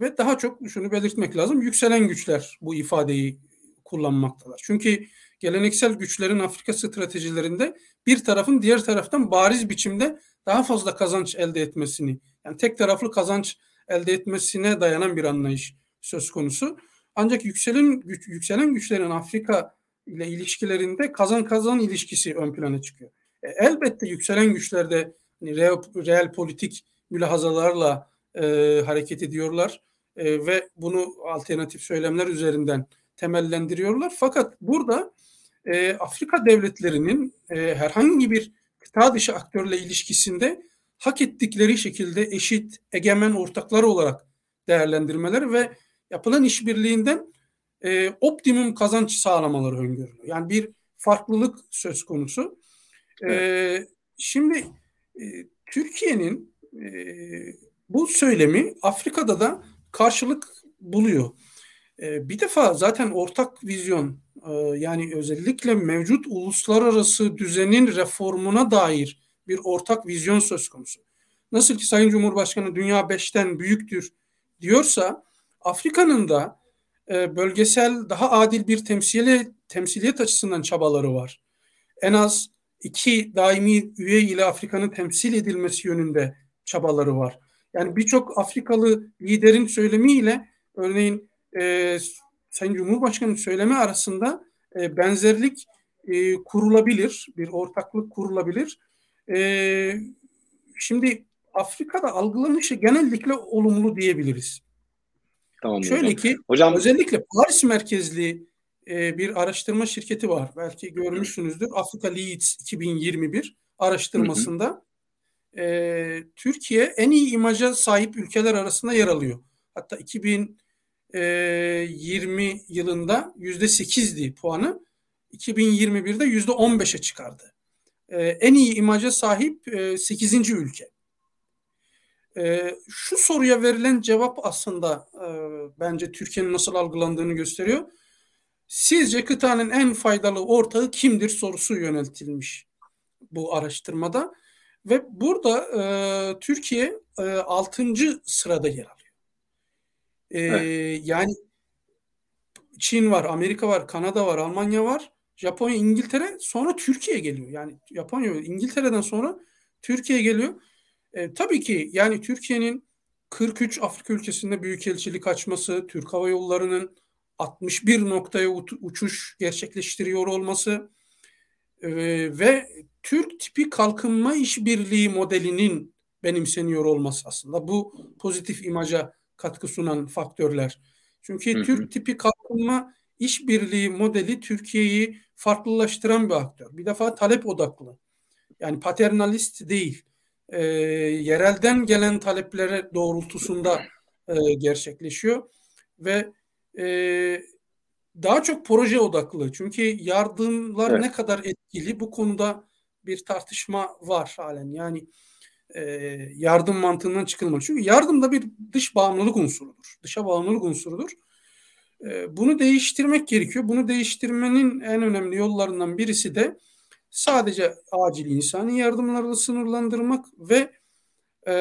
ve daha çok şunu belirtmek lazım yükselen güçler bu ifadeyi kullanmaktalar. Çünkü geleneksel güçlerin Afrika stratejilerinde bir tarafın diğer taraftan bariz biçimde daha fazla kazanç elde etmesini yani tek taraflı kazanç elde etmesine dayanan bir anlayış söz konusu. Ancak yükselen güç, yükselen güçlerin Afrika ile ilişkilerinde kazan kazan ilişkisi ön plana çıkıyor. E, elbette yükselen güçlerde hani real, real politik mülahazalarla e, hareket ediyorlar e, ve bunu alternatif söylemler üzerinden temellendiriyorlar. Fakat burada e, Afrika devletlerinin e, herhangi bir kıta dışı aktörle ilişkisinde hak ettikleri şekilde eşit, egemen ortaklar olarak değerlendirmeleri ve yapılan işbirliğinden e, optimum kazanç sağlamaları öngörülüyor. Yani bir farklılık söz konusu. E, evet. E, şimdi e, Türkiye'nin e, bu söylemi Afrika'da da karşılık buluyor. E, bir defa zaten ortak vizyon e, yani özellikle mevcut uluslararası düzenin reformuna dair bir ortak vizyon söz konusu. Nasıl ki Sayın Cumhurbaşkanı dünya beşten büyüktür diyorsa Afrika'nın da e, bölgesel daha adil bir temsili, temsiliyet açısından çabaları var. En az iki daimi üye ile Afrika'nın temsil edilmesi yönünde çabaları var. Yani birçok Afrikalı liderin söylemiyle örneğin e, Sayın Cumhurbaşkanı'nın söylemi arasında e, benzerlik e, kurulabilir, bir ortaklık kurulabilir. E, şimdi Afrika'da algılanışı genellikle olumlu diyebiliriz. Tamam Şöyle hocam. ki hocam... özellikle Paris merkezli e, bir araştırma şirketi var. Belki görmüşsünüzdür. Afrika Leads 2021 araştırmasında E, Türkiye en iyi imaja sahip ülkeler arasında yer alıyor. Hatta 2020 yılında %8'di puanı. 2021'de %15'e çıkardı. E, en iyi imaja sahip e, 8. ülke. E, şu soruya verilen cevap aslında e, bence Türkiye'nin nasıl algılandığını gösteriyor. Sizce kıtanın en faydalı ortağı kimdir sorusu yöneltilmiş bu araştırmada. Ve burada e, Türkiye e, 6. sırada yer alıyor. E, evet. Yani Çin var, Amerika var, Kanada var, Almanya var, Japonya, İngiltere sonra Türkiye geliyor. Yani Japonya, İngiltere'den sonra Türkiye geliyor. E, tabii ki yani Türkiye'nin 43 Afrika ülkesinde büyükelçilik açması, Türk Hava Yolları'nın 61 noktaya uçuş gerçekleştiriyor olması e, ve Türk tipi kalkınma işbirliği modelinin benimseniyor olması aslında bu pozitif imaja katkı sunan faktörler. Çünkü hı hı. Türk tipi kalkınma işbirliği modeli Türkiye'yi farklılaştıran bir aktör. Bir defa talep odaklı. Yani paternalist değil e, yerelden gelen taleplere doğrultusunda e, gerçekleşiyor ve e, daha çok proje odaklı. Çünkü yardımlar evet. ne kadar etkili bu konuda bir tartışma var halen. Yani e, yardım mantığından çıkılmalı. Çünkü yardım da bir dış bağımlılık unsurudur. Dışa bağımlılık unsurudur. E, bunu değiştirmek gerekiyor. Bunu değiştirmenin en önemli yollarından birisi de sadece acil insani yardımlarla sınırlandırmak ve e,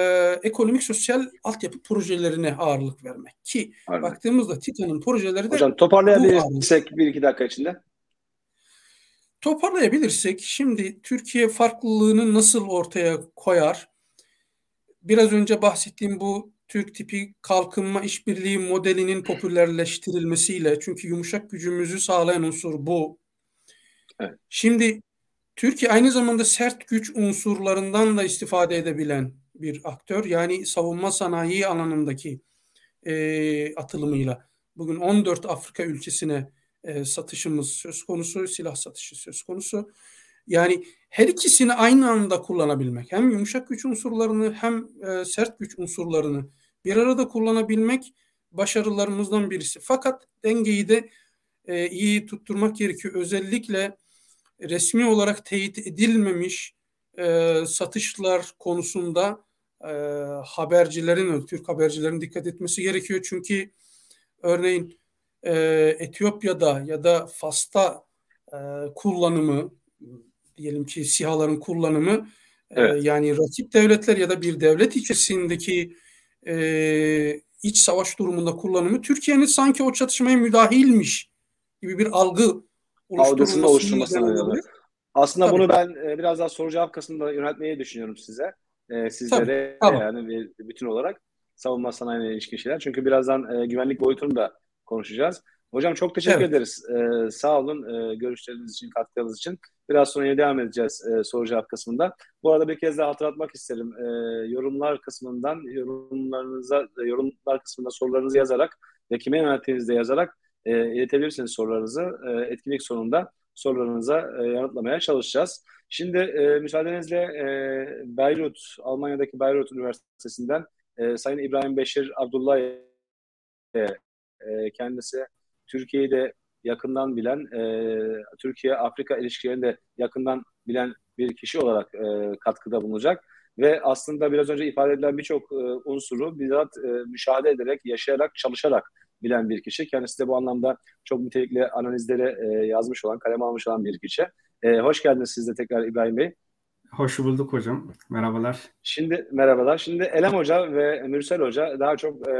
ekonomik sosyal altyapı projelerine ağırlık vermek. Ki Aynen. baktığımızda TİTA'nın projeleri de Hocam toparlayabilirsek bir iki dakika içinde. Toparlayabilirsek şimdi Türkiye farklılığını nasıl ortaya koyar? Biraz önce bahsettiğim bu Türk tipi kalkınma işbirliği modelinin popülerleştirilmesiyle çünkü yumuşak gücümüzü sağlayan unsur bu. Evet. Şimdi Türkiye aynı zamanda sert güç unsurlarından da istifade edebilen bir aktör. Yani savunma sanayi alanındaki e, atılımıyla. Bugün 14 Afrika ülkesine e, satışımız söz konusu, silah satışı söz konusu. Yani her ikisini aynı anda kullanabilmek, hem yumuşak güç unsurlarını hem e, sert güç unsurlarını bir arada kullanabilmek başarılarımızdan birisi. Fakat dengeyi de e, iyi tutturmak gerekiyor. Özellikle resmi olarak teyit edilmemiş e, satışlar konusunda e, habercilerin, Türk habercilerin dikkat etmesi gerekiyor. Çünkü örneğin e, Etiyopya'da ya da Fas'ta e, kullanımı, diyelim ki sihaların kullanımı e, evet. e, yani rakip devletler ya da bir devlet içerisindeki e, iç savaş durumunda kullanımı Türkiye'nin sanki o çatışmaya müdahilmiş gibi bir algı oluşturulmasını oluşturmasına Aslında Tabii. bunu ben e, biraz daha soru cevap kısmında yönetmeyi düşünüyorum size. E, sizlere Tabii. Tamam. yani bir bütün olarak savunma sanayine ilişkin şeyler. Çünkü birazdan e, güvenlik boyutunu da konuşacağız. Hocam çok teşekkür evet. ederiz. Ee, sağ olun e, görüşleriniz için, katkılarınız için. Biraz sonra yine devam edeceğiz e, soru cevap kısmında. Bu arada bir kez daha hatırlatmak isterim. E, yorumlar kısmından, yorumlarınıza, e, yorumlar kısmında sorularınızı yazarak ve kime yönelttiğinizde yazarak e, iletebilirsiniz sorularınızı. E, etkinlik sonunda sorularınıza e, yanıtlamaya çalışacağız. Şimdi e, müsaadenizle e, Beyrut, Almanya'daki Beyrut Üniversitesi'nden e, Sayın İbrahim Beşir Abdullah e, kendisi Türkiye'yi de yakından bilen, e, Türkiye-Afrika ilişkilerini de yakından bilen bir kişi olarak e, katkıda bulunacak. Ve aslında biraz önce ifade edilen birçok e, unsuru bizzat e, müşahede ederek, yaşayarak, çalışarak bilen bir kişi. Kendisi de bu anlamda çok nitelikli analizleri e, yazmış olan, kaleme almış olan bir kişi. E, hoş geldiniz siz de tekrar İbrahim Bey. Hoş bulduk hocam. Merhabalar. Şimdi merhabalar. Şimdi Elem Hoca ve Mürsel Hoca daha çok e,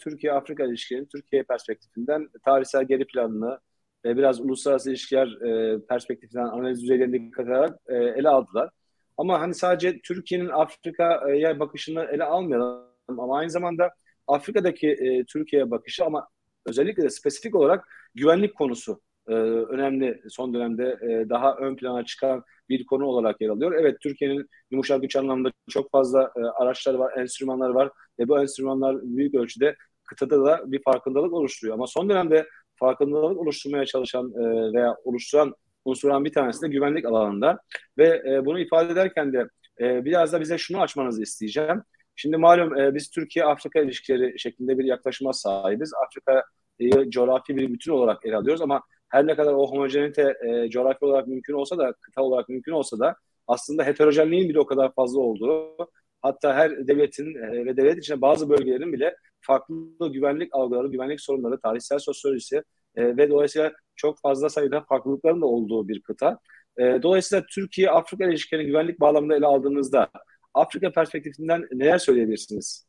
Türkiye-Afrika ilişkilerinin Türkiye perspektifinden tarihsel geri planını ve biraz uluslararası ilişkiler e, perspektifinden analiz düzeylerinde dikkat alarak e, ele aldılar. Ama hani sadece Türkiye'nin Afrika'ya bakışını ele almayalım ama aynı zamanda Afrika'daki e, Türkiye'ye bakışı ama özellikle de spesifik olarak güvenlik konusu e, önemli son dönemde e, daha ön plana çıkan bir konu olarak yer alıyor. Evet Türkiye'nin yumuşak güç anlamında çok fazla e, araçları var, enstrümanlar var ve bu enstrümanlar büyük ölçüde kıtada da bir farkındalık oluşturuyor. Ama son dönemde farkındalık oluşturmaya çalışan e, veya oluşturan unsurdan bir tanesi de güvenlik alanında ve e, bunu ifade ederken de e, biraz da bize şunu açmanızı isteyeceğim. Şimdi malum e, biz Türkiye-Afrika ilişkileri şeklinde bir yaklaşıma sahibiz. Afrika'yı coğrafi bir bütün olarak ele alıyoruz ama her ne kadar o homojenite e, coğrafi olarak mümkün olsa da, kıta olarak mümkün olsa da aslında heterojenliğin bile o kadar fazla olduğu, hatta her devletin e, ve devlet içinde bazı bölgelerin bile farklı güvenlik algıları, güvenlik sorunları, tarihsel sosyolojisi e, ve dolayısıyla çok fazla sayıda farklılıkların da olduğu bir kıta. E, dolayısıyla Türkiye-Afrika ilişkilerini güvenlik bağlamında ele aldığınızda Afrika perspektifinden neler söyleyebilirsiniz?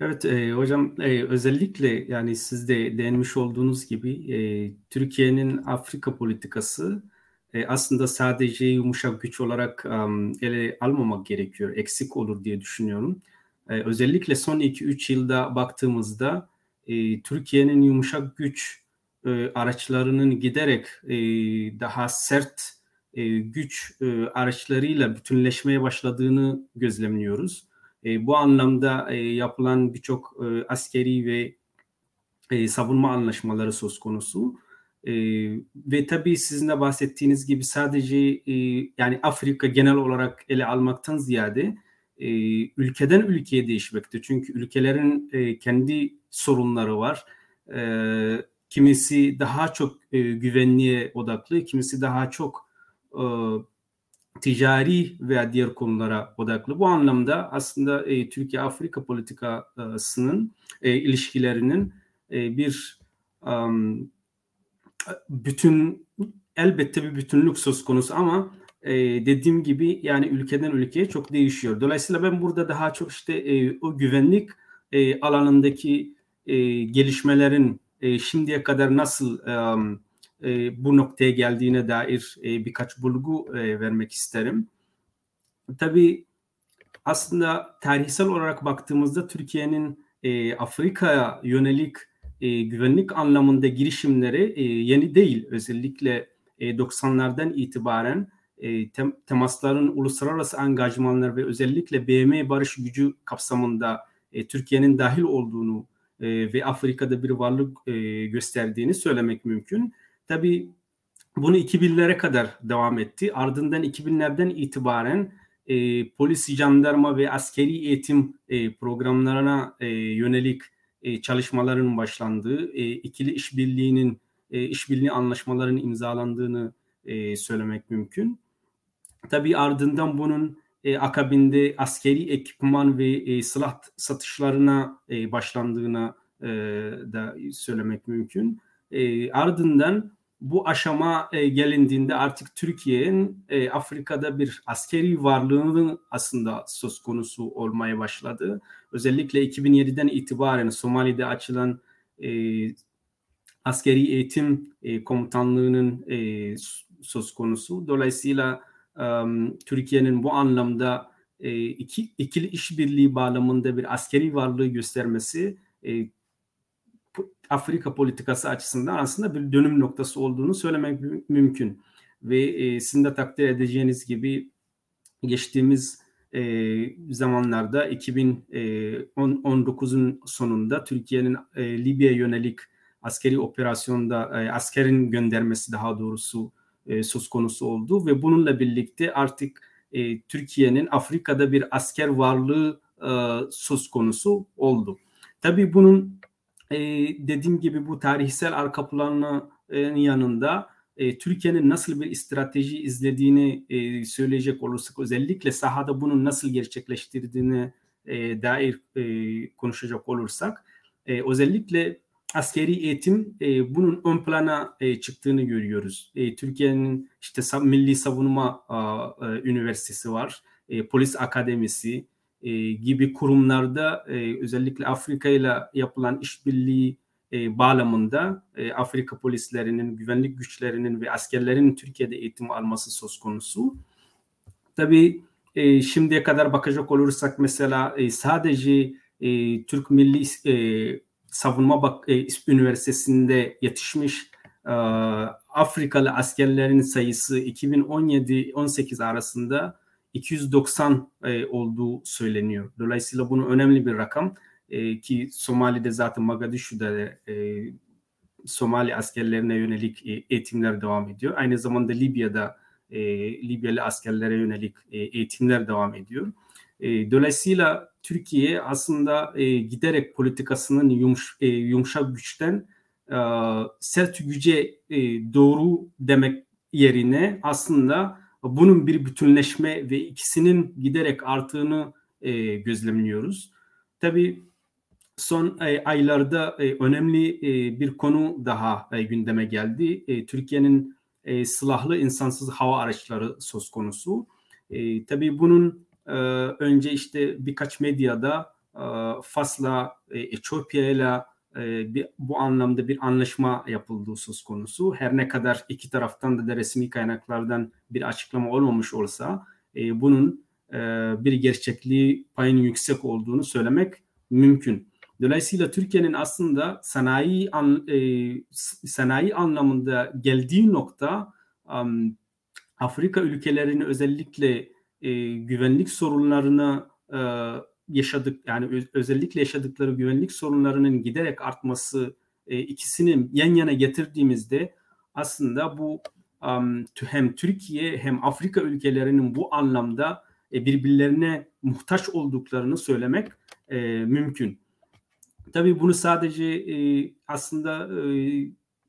Evet e, hocam e, özellikle yani siz de değinmiş olduğunuz gibi e, Türkiye'nin Afrika politikası e, aslında sadece yumuşak güç olarak um, ele almamak gerekiyor. Eksik olur diye düşünüyorum. E, özellikle son 2-3 yılda baktığımızda e, Türkiye'nin yumuşak güç e, araçlarının giderek e, daha sert e, güç e, araçlarıyla bütünleşmeye başladığını gözlemliyoruz. E, bu anlamda e, yapılan birçok e, askeri ve e, savunma anlaşmaları söz konusu. E, ve tabii sizin de bahsettiğiniz gibi sadece e, yani Afrika genel olarak ele almaktan ziyade e, ülkeden ülkeye değişmekte. Çünkü ülkelerin e, kendi sorunları var. E, kimisi daha çok e, güvenliğe odaklı, kimisi daha çok e, ticari veya diğer konulara odaklı. Bu anlamda aslında e, Türkiye-Afrika politikasının e, ilişkilerinin e, bir um, bütün elbette bir bütünlük söz konusu ama e, dediğim gibi yani ülkeden ülkeye çok değişiyor. Dolayısıyla ben burada daha çok işte e, o güvenlik e, alanındaki e, gelişmelerin e, şimdiye kadar nasıl e, e, bu noktaya geldiğine dair e, birkaç bulgu e, vermek isterim. Tabii aslında tarihsel olarak baktığımızda Türkiye'nin e, Afrika'ya yönelik e, güvenlik anlamında girişimleri e, yeni değil. Özellikle e, 90'lardan itibaren e, tem, temasların uluslararası angajmanlar ve özellikle BM barış gücü kapsamında e, Türkiye'nin dahil olduğunu e, ve Afrika'da bir varlık e, gösterdiğini söylemek mümkün. Tabii bunu 2000'lere kadar devam etti. Ardından 2000'lerden itibaren e, polis, jandarma ve askeri eğitim e, programlarına e, yönelik e, çalışmaların başlandığı, e, ikili işbirliğinin e, işbirliği anlaşmalarının imzalandığını e, söylemek mümkün. Tabii ardından bunun e, akabinde askeri ekipman ve e, silah satışlarına e, başlandığına e, da söylemek mümkün. E, ardından bu aşama e, gelindiğinde artık Türkiye'nin e, Afrika'da bir askeri varlığının aslında söz konusu olmaya başladı. Özellikle 2007'den itibaren Somali'de açılan e, askeri eğitim e, komutanlığının e, söz konusu. Dolayısıyla e, Türkiye'nin bu anlamda e, iki, ikili işbirliği bağlamında bir askeri varlığı göstermesi e, Afrika politikası açısından aslında bir dönüm noktası olduğunu söylemek mümkün. Ve e, sizin de takdir edeceğiniz gibi geçtiğimiz e, zamanlarda 2019'un e, sonunda Türkiye'nin e, Libya yönelik askeri operasyonda e, askerin göndermesi daha doğrusu e, söz konusu oldu ve bununla birlikte artık e, Türkiye'nin Afrika'da bir asker varlığı e, söz konusu oldu. Tabii bunun e, dediğim gibi bu tarihsel arka planının yanında e, Türkiye'nin nasıl bir strateji izlediğini e, söyleyecek olursak özellikle sahada bunu nasıl gerçekleştirdiğini e, dair e, konuşacak olursak e, özellikle askeri eğitim e, bunun ön plana e, çıktığını görüyoruz. E, Türkiye'nin işte Milli Savunma e, Üniversitesi var, e, Polis Akademisi, e, gibi kurumlarda e, özellikle Afrika ile yapılan işbirliği e, bağlamında e, Afrika polislerinin, güvenlik güçlerinin ve askerlerin Türkiye'de eğitim alması söz konusu. Tabii e, şimdiye kadar bakacak olursak mesela e, sadece e, Türk Milli e, Savunma Bak e, Üniversitesi'nde yetişmiş e, Afrikalı askerlerin sayısı 2017-18 arasında 290 e, olduğu söyleniyor. Dolayısıyla bunu önemli bir rakam e, ki Somali'de zaten Mogadishu'da e, Somali askerlerine yönelik e, eğitimler devam ediyor. Aynı zamanda Libya'da e, Libyalı askerlere yönelik e, eğitimler devam ediyor. E, dolayısıyla Türkiye aslında e, giderek politikasının yumuş, e, yumuşak güçten e, sert güce e, doğru demek yerine aslında bunun bir bütünleşme ve ikisinin giderek arttığını e, gözlemliyoruz. Tabii son e, aylarda e, önemli e, bir konu daha e, gündeme geldi. E, Türkiye'nin e, silahlı insansız hava araçları söz konusu. E, tabii bunun e, önce işte birkaç medyada e, Fas'la, e, Etiyopya ile e, bir, bu anlamda bir anlaşma yapıldığı söz konusu. Her ne kadar iki taraftan da, resmi kaynaklardan bir açıklama olmamış olsa e, bunun e, bir gerçekliği payın yüksek olduğunu söylemek mümkün. Dolayısıyla Türkiye'nin aslında sanayi an, e, sanayi anlamında geldiği nokta um, Afrika ülkelerinin özellikle e, güvenlik sorunlarını e, yaşadık yani özellikle yaşadıkları güvenlik sorunlarının giderek artması e, ikisini yan yana getirdiğimizde aslında bu um, hem Türkiye hem Afrika ülkelerinin bu anlamda e, birbirlerine muhtaç olduklarını söylemek e, mümkün. Tabii bunu sadece e, aslında e,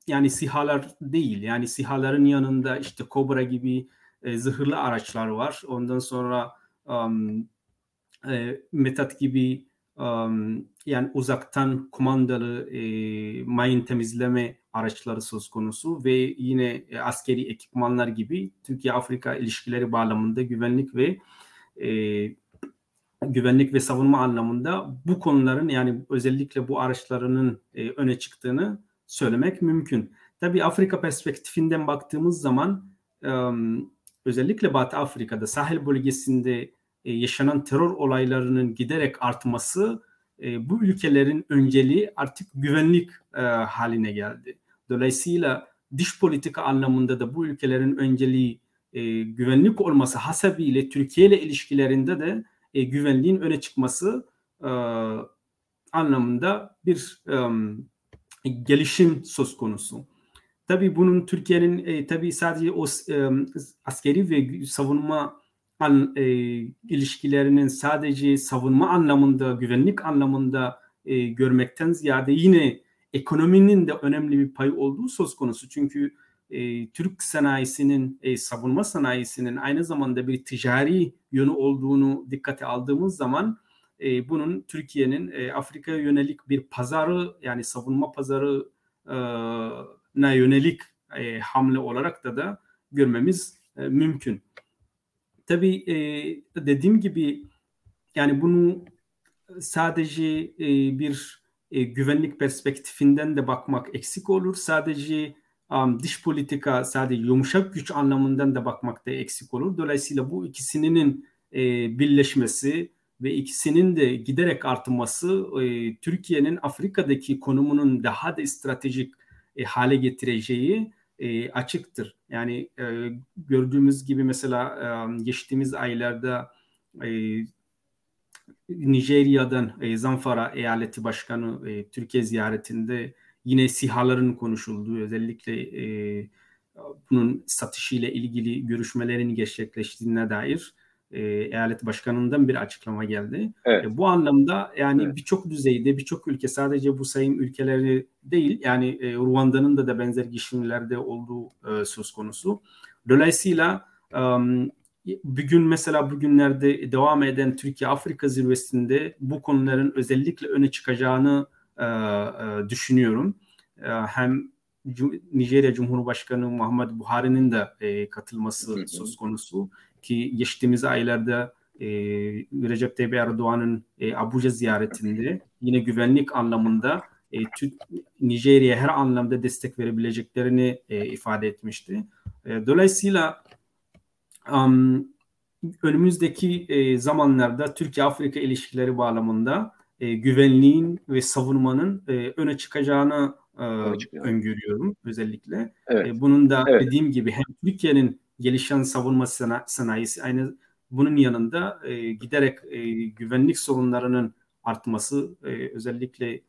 yani sihalar değil yani sihaların yanında işte Kobra gibi e, zırhlı araçlar var. Ondan sonra um, e, Metat gibi um, yani uzaktan kumandalı e, mayın temizleme araçları söz konusu ve yine e, askeri ekipmanlar gibi Türkiye-Afrika ilişkileri bağlamında güvenlik ve e, güvenlik ve savunma anlamında bu konuların yani özellikle bu araçlarının e, öne çıktığını söylemek mümkün. Tabi Afrika perspektifinden baktığımız zaman e, özellikle Batı Afrika'da sahil bölgesinde e, yaşanan terör olaylarının giderek artması e, bu ülkelerin önceliği artık güvenlik e, haline geldi. Dolayısıyla dış politika anlamında da bu ülkelerin önceliği güvenlik olması hasebiyle Türkiye ile ilişkilerinde de güvenliğin öne çıkması anlamında bir gelişim söz konusu. Tabii bunun Türkiye'nin e, tabii sadece o e, askeri ve savunma an, e, ilişkilerinin sadece savunma anlamında, güvenlik anlamında e, görmekten ziyade yine ekonominin de önemli bir pay olduğu söz konusu. Çünkü e, Türk sanayisinin, e, savunma sanayisinin aynı zamanda bir ticari yönü olduğunu dikkate aldığımız zaman e, bunun Türkiye'nin e, Afrika'ya yönelik bir pazarı yani savunma pazarı e, yönelik e, hamle olarak da da görmemiz e, mümkün. Tabii e, dediğim gibi yani bunu sadece e, bir e, güvenlik perspektifinden de bakmak eksik olur. Sadece dış politika sadece yumuşak güç anlamından da bakmak da eksik olur. Dolayısıyla bu ikisinin birleşmesi ve ikisinin de giderek artması Türkiye'nin Afrika'daki konumunun daha da stratejik hale getireceği e, açıktır. Yani e, gördüğümüz gibi mesela e, geçtiğimiz aylarda e, Nijerya'dan e, Zamfara eyaleti başkanı e, Türkiye ziyaretinde yine sihaların konuşulduğu özellikle e, bunun satışıyla ilgili görüşmelerin gerçekleştiğine dair e, eyalet başkanından bir açıklama geldi. Evet. E, bu anlamda yani evet. birçok düzeyde birçok ülke sadece bu sayım ülkeleri değil yani e, Ruanda'nın da da benzer girişimlerde olduğu e, söz konusu. Dolayısıyla e, bugün mesela bugünlerde devam eden Türkiye-Afrika zirvesinde bu konuların özellikle öne çıkacağını e, e, düşünüyorum. E, hem Nijerya Cumhurbaşkanı Muhammed Buhari'nin de e, katılması söz konusu ki geçtiğimiz aylarda e, Recep Tayyip Erdoğan'ın e, Abuja ziyaretinde yine güvenlik anlamında e, Nijerya'ya her anlamda destek verebileceklerini e, ifade etmişti. E, dolayısıyla um, önümüzdeki e, zamanlarda Türkiye-Afrika ilişkileri bağlamında e, güvenliğin ve savunmanın e, öne çıkacağını e, öngörüyorum özellikle. Evet. E, bunun da evet. dediğim gibi hem Türkiye'nin gelişen savunma sanayisi aynı bunun yanında e, giderek e, güvenlik sorunlarının artması e, özellikle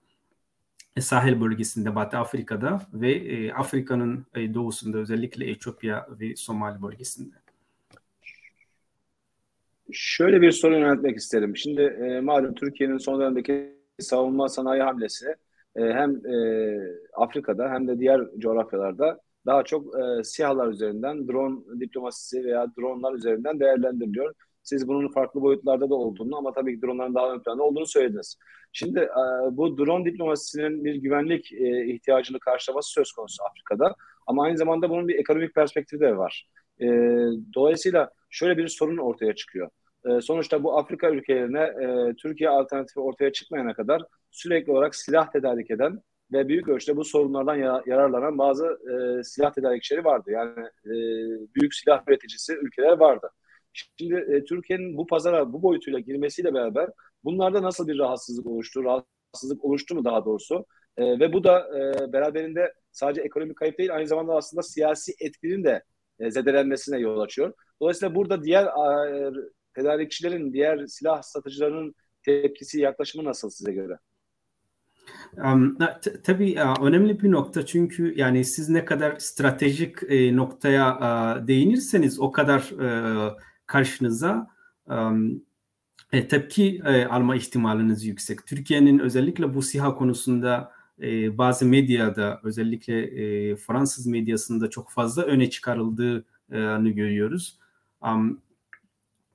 sahil bölgesinde Batı Afrika'da ve e, Afrika'nın e, doğusunda özellikle Etiyopya ve Somali bölgesinde. Şöyle bir soru yöneltmek isterim. Şimdi e, malum Türkiye'nin son dönemdeki savunma sanayi hamlesi e, hem e, Afrika'da hem de diğer coğrafyalarda daha çok e, SİHA'lar üzerinden, drone diplomasisi veya dronlar üzerinden değerlendiriliyor. Siz bunun farklı boyutlarda da olduğunu ama tabii ki dronların daha ön planda olduğunu söylediniz. Şimdi e, bu drone diplomasisinin bir güvenlik e, ihtiyacını karşılaması söz konusu Afrika'da. Ama aynı zamanda bunun bir ekonomik perspektifi de var. E, dolayısıyla şöyle bir sorun ortaya çıkıyor. E, sonuçta bu Afrika ülkelerine e, Türkiye alternatifi ortaya çıkmayana kadar sürekli olarak silah tedarik eden ve büyük ölçüde bu sorunlardan yararlanan bazı e, silah tedarikçileri vardı. Yani e, büyük silah üreticisi ülkeler vardı. Şimdi e, Türkiye'nin bu pazara bu boyutuyla girmesiyle beraber bunlarda nasıl bir rahatsızlık oluştu, rahatsızlık oluştu mu daha doğrusu? E, ve bu da e, beraberinde sadece ekonomik kayıp değil aynı zamanda aslında siyasi etkinin de e, zedelenmesine yol açıyor. Dolayısıyla burada diğer e, tedarikçilerin, diğer silah satıcılarının tepkisi, yaklaşımı nasıl size göre? Tabii önemli bir nokta çünkü yani siz ne kadar stratejik e, noktaya değinirseniz o kadar e, karşınıza e, tepki alma ihtimaliniz yüksek. Türkiye'nin özellikle bu SİHA konusunda e, bazı medyada özellikle Fransız medyasında çok fazla öne çıkarıldığını görüyoruz.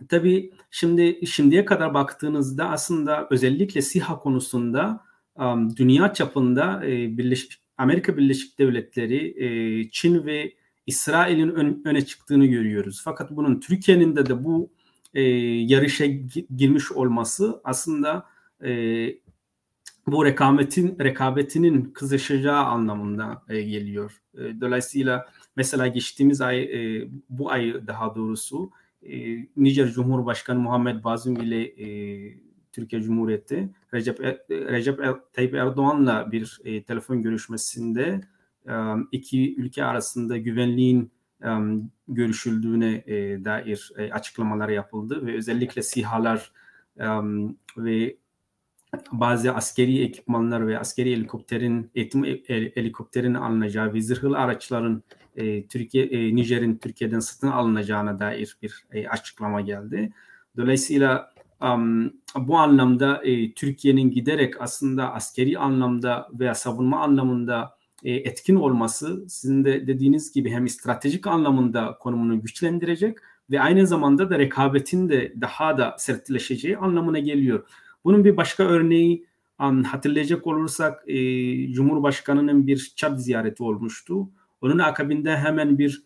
Tabii şimdi şimdiye kadar baktığınızda aslında özellikle SİHA konusunda um, dünya çapında e, Birleşik Amerika Birleşik Devletleri, e, Çin ve İsrail'in ön, öne çıktığını görüyoruz. Fakat bunun Türkiye'nin de de bu e, yarışa girmiş olması aslında e, bu rekabetin rekabetinin kızışacağı anlamında e, geliyor. E, dolayısıyla mesela geçtiğimiz ay e, bu ay daha doğrusu e, Nijer Cumhurbaşkanı Muhammed Bazum ile e, Türkiye Cumhuriyeti Recep, e, Recep Tayyip Erdoğan'la bir e, telefon görüşmesinde e, iki ülke arasında güvenliğin e, görüşüldüğüne e, dair e, açıklamalar yapıldı ve özellikle SİHA'lar e, ve bazı askeri ekipmanlar ve askeri helikopterin eğitim helikopterin alınacağı ve zırhlı araçların e, Türkiye e, Nijer'in Türkiye'den satın alınacağına dair bir e, açıklama geldi. Dolayısıyla bu anlamda e, Türkiye'nin giderek aslında askeri anlamda veya savunma anlamında e, etkin olması sizin de dediğiniz gibi hem stratejik anlamında konumunu güçlendirecek ve aynı zamanda da rekabetin de daha da sertleşeceği anlamına geliyor. Bunun bir başka örneği hatırlayacak olursak e, Cumhurbaşkanı'nın bir Çad ziyareti olmuştu. Onun akabinde hemen bir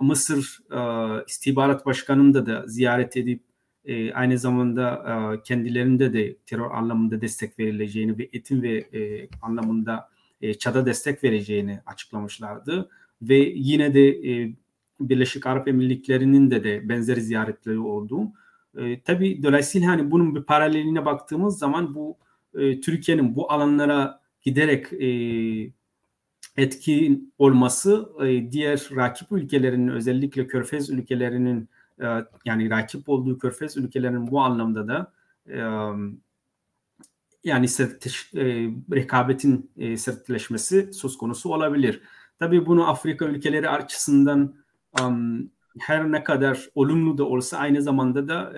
Mısır e, istihbarat başkanını da, da ziyaret edip e, aynı zamanda e, kendilerinde de terör anlamında destek verileceğini ve eğitim ve e, anlamında e, ÇAD'a destek vereceğini açıklamışlardı. Ve yine de e, Birleşik Arap Emirlikleri'nin de de benzeri ziyaretleri oldu. E, tabii dolayısıyla hani bunun bir paraleline baktığımız zaman bu e, Türkiye'nin bu alanlara giderek e, etkin olması e, diğer rakip ülkelerinin özellikle Körfez ülkelerinin yani rakip olduğu Körfez ülkelerinin bu anlamda da e, yani sertleş, e, rekabetin e, sertleşmesi söz konusu olabilir. Tabii bunu Afrika ülkeleri açısından her ne kadar olumlu da olsa aynı zamanda da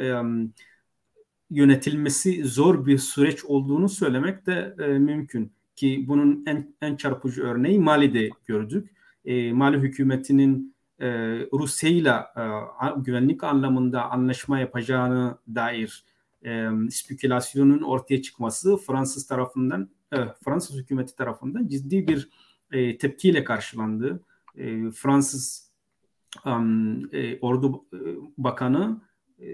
yönetilmesi zor bir süreç olduğunu söylemek de mümkün ki bunun en, en çarpıcı örneği Mali'de gördük. Mali hükümetinin e, Rusya ile güvenlik anlamında anlaşma yapacağını dair e, spekülasyonun ortaya çıkması Fransız tarafından e, Fransız hükümeti tarafından ciddi bir e, tepkiyle karşılandı. E, Fransız um, e, Ordu e, Bakanı e,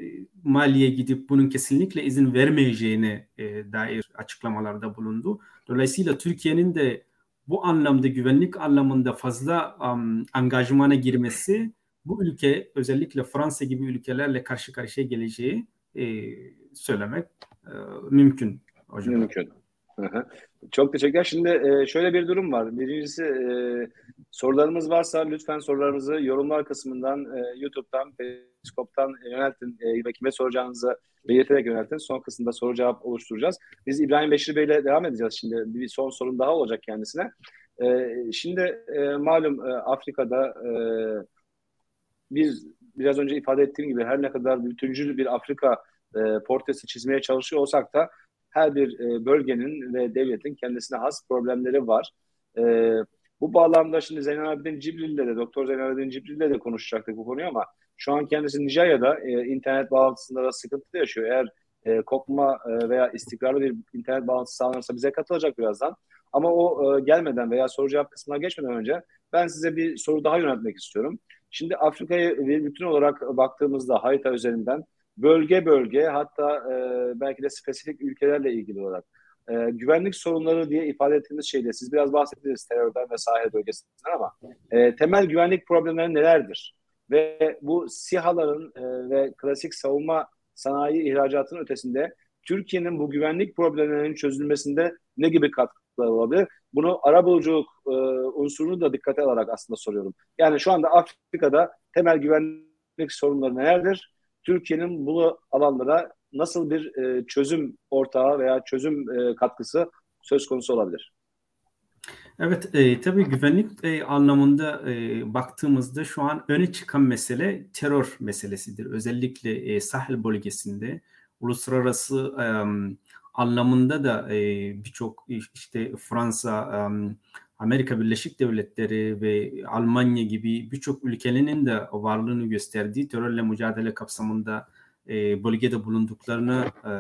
Mali'ye gidip bunun kesinlikle izin vermeyeceğine e, dair açıklamalarda bulundu. Dolayısıyla Türkiye'nin de bu anlamda güvenlik anlamında fazla um, angajmana girmesi bu ülke özellikle Fransa gibi ülkelerle karşı karşıya geleceği e, söylemek e, mümkün hocam. Mümkün. Çok teşekkürler. Şimdi e, şöyle bir durum var. Birincisi e, sorularımız varsa lütfen sorularımızı yorumlar kısmından e, YouTube'dan, Periskop'tan yöneltin ve kime soracağınızı belirterek yöneltin. Son kısımda soru cevap oluşturacağız. Biz İbrahim Beşir Bey ile devam edeceğiz şimdi. Bir son sorun daha olacak kendisine. Şimdi malum Afrika'da biz biraz önce ifade ettiğim gibi her ne kadar bütüncül bir Afrika portresi çizmeye çalışıyor olsak da her bir e, bölgenin ve devletin kendisine has problemleri var. E, bu bağlamda şimdi Zeynelabdin Cibril'le de, Doktor Zeynelabdin Cibril'le de konuşacaktık bu konuyu ama şu an kendisi Nijerya'da e, internet bağlantısında da sıkıntı yaşıyor. Eğer kopma veya istikrarlı bir internet bağlantısı sağlanırsa bize katılacak birazdan. Ama o gelmeden veya soru cevap kısmına geçmeden önce ben size bir soru daha yöneltmek istiyorum. Şimdi Afrika'yı bir bütün olarak baktığımızda harita üzerinden bölge bölge hatta e, belki de spesifik ülkelerle ilgili olarak e, güvenlik sorunları diye ifade ettiğimiz şeyde siz biraz bahsettiniz terörden ve sahil bölgesinden ama e, temel güvenlik problemleri nelerdir? Ve bu SİHA'ların e, ve klasik savunma sanayi ihracatının ötesinde Türkiye'nin bu güvenlik problemlerinin çözülmesinde ne gibi katkıları olabilir? Bunu arabuluculuk e, unsurunu da dikkate alarak aslında soruyorum. Yani şu anda Afrika'da temel güvenlik sorunları nelerdir? Türkiye'nin bu alanlara nasıl bir e, çözüm ortağı veya çözüm e, katkısı söz konusu olabilir? Evet, e, tabii güvenlik e, anlamında e, baktığımızda şu an öne çıkan mesele terör meselesidir. Özellikle e, Sahel bölgesinde uluslararası e, anlamında da e, birçok işte Fransa, e, Amerika Birleşik Devletleri ve Almanya gibi birçok ülkenin de varlığını gösterdiği terörle mücadele kapsamında e, bölgede bulunduklarını e,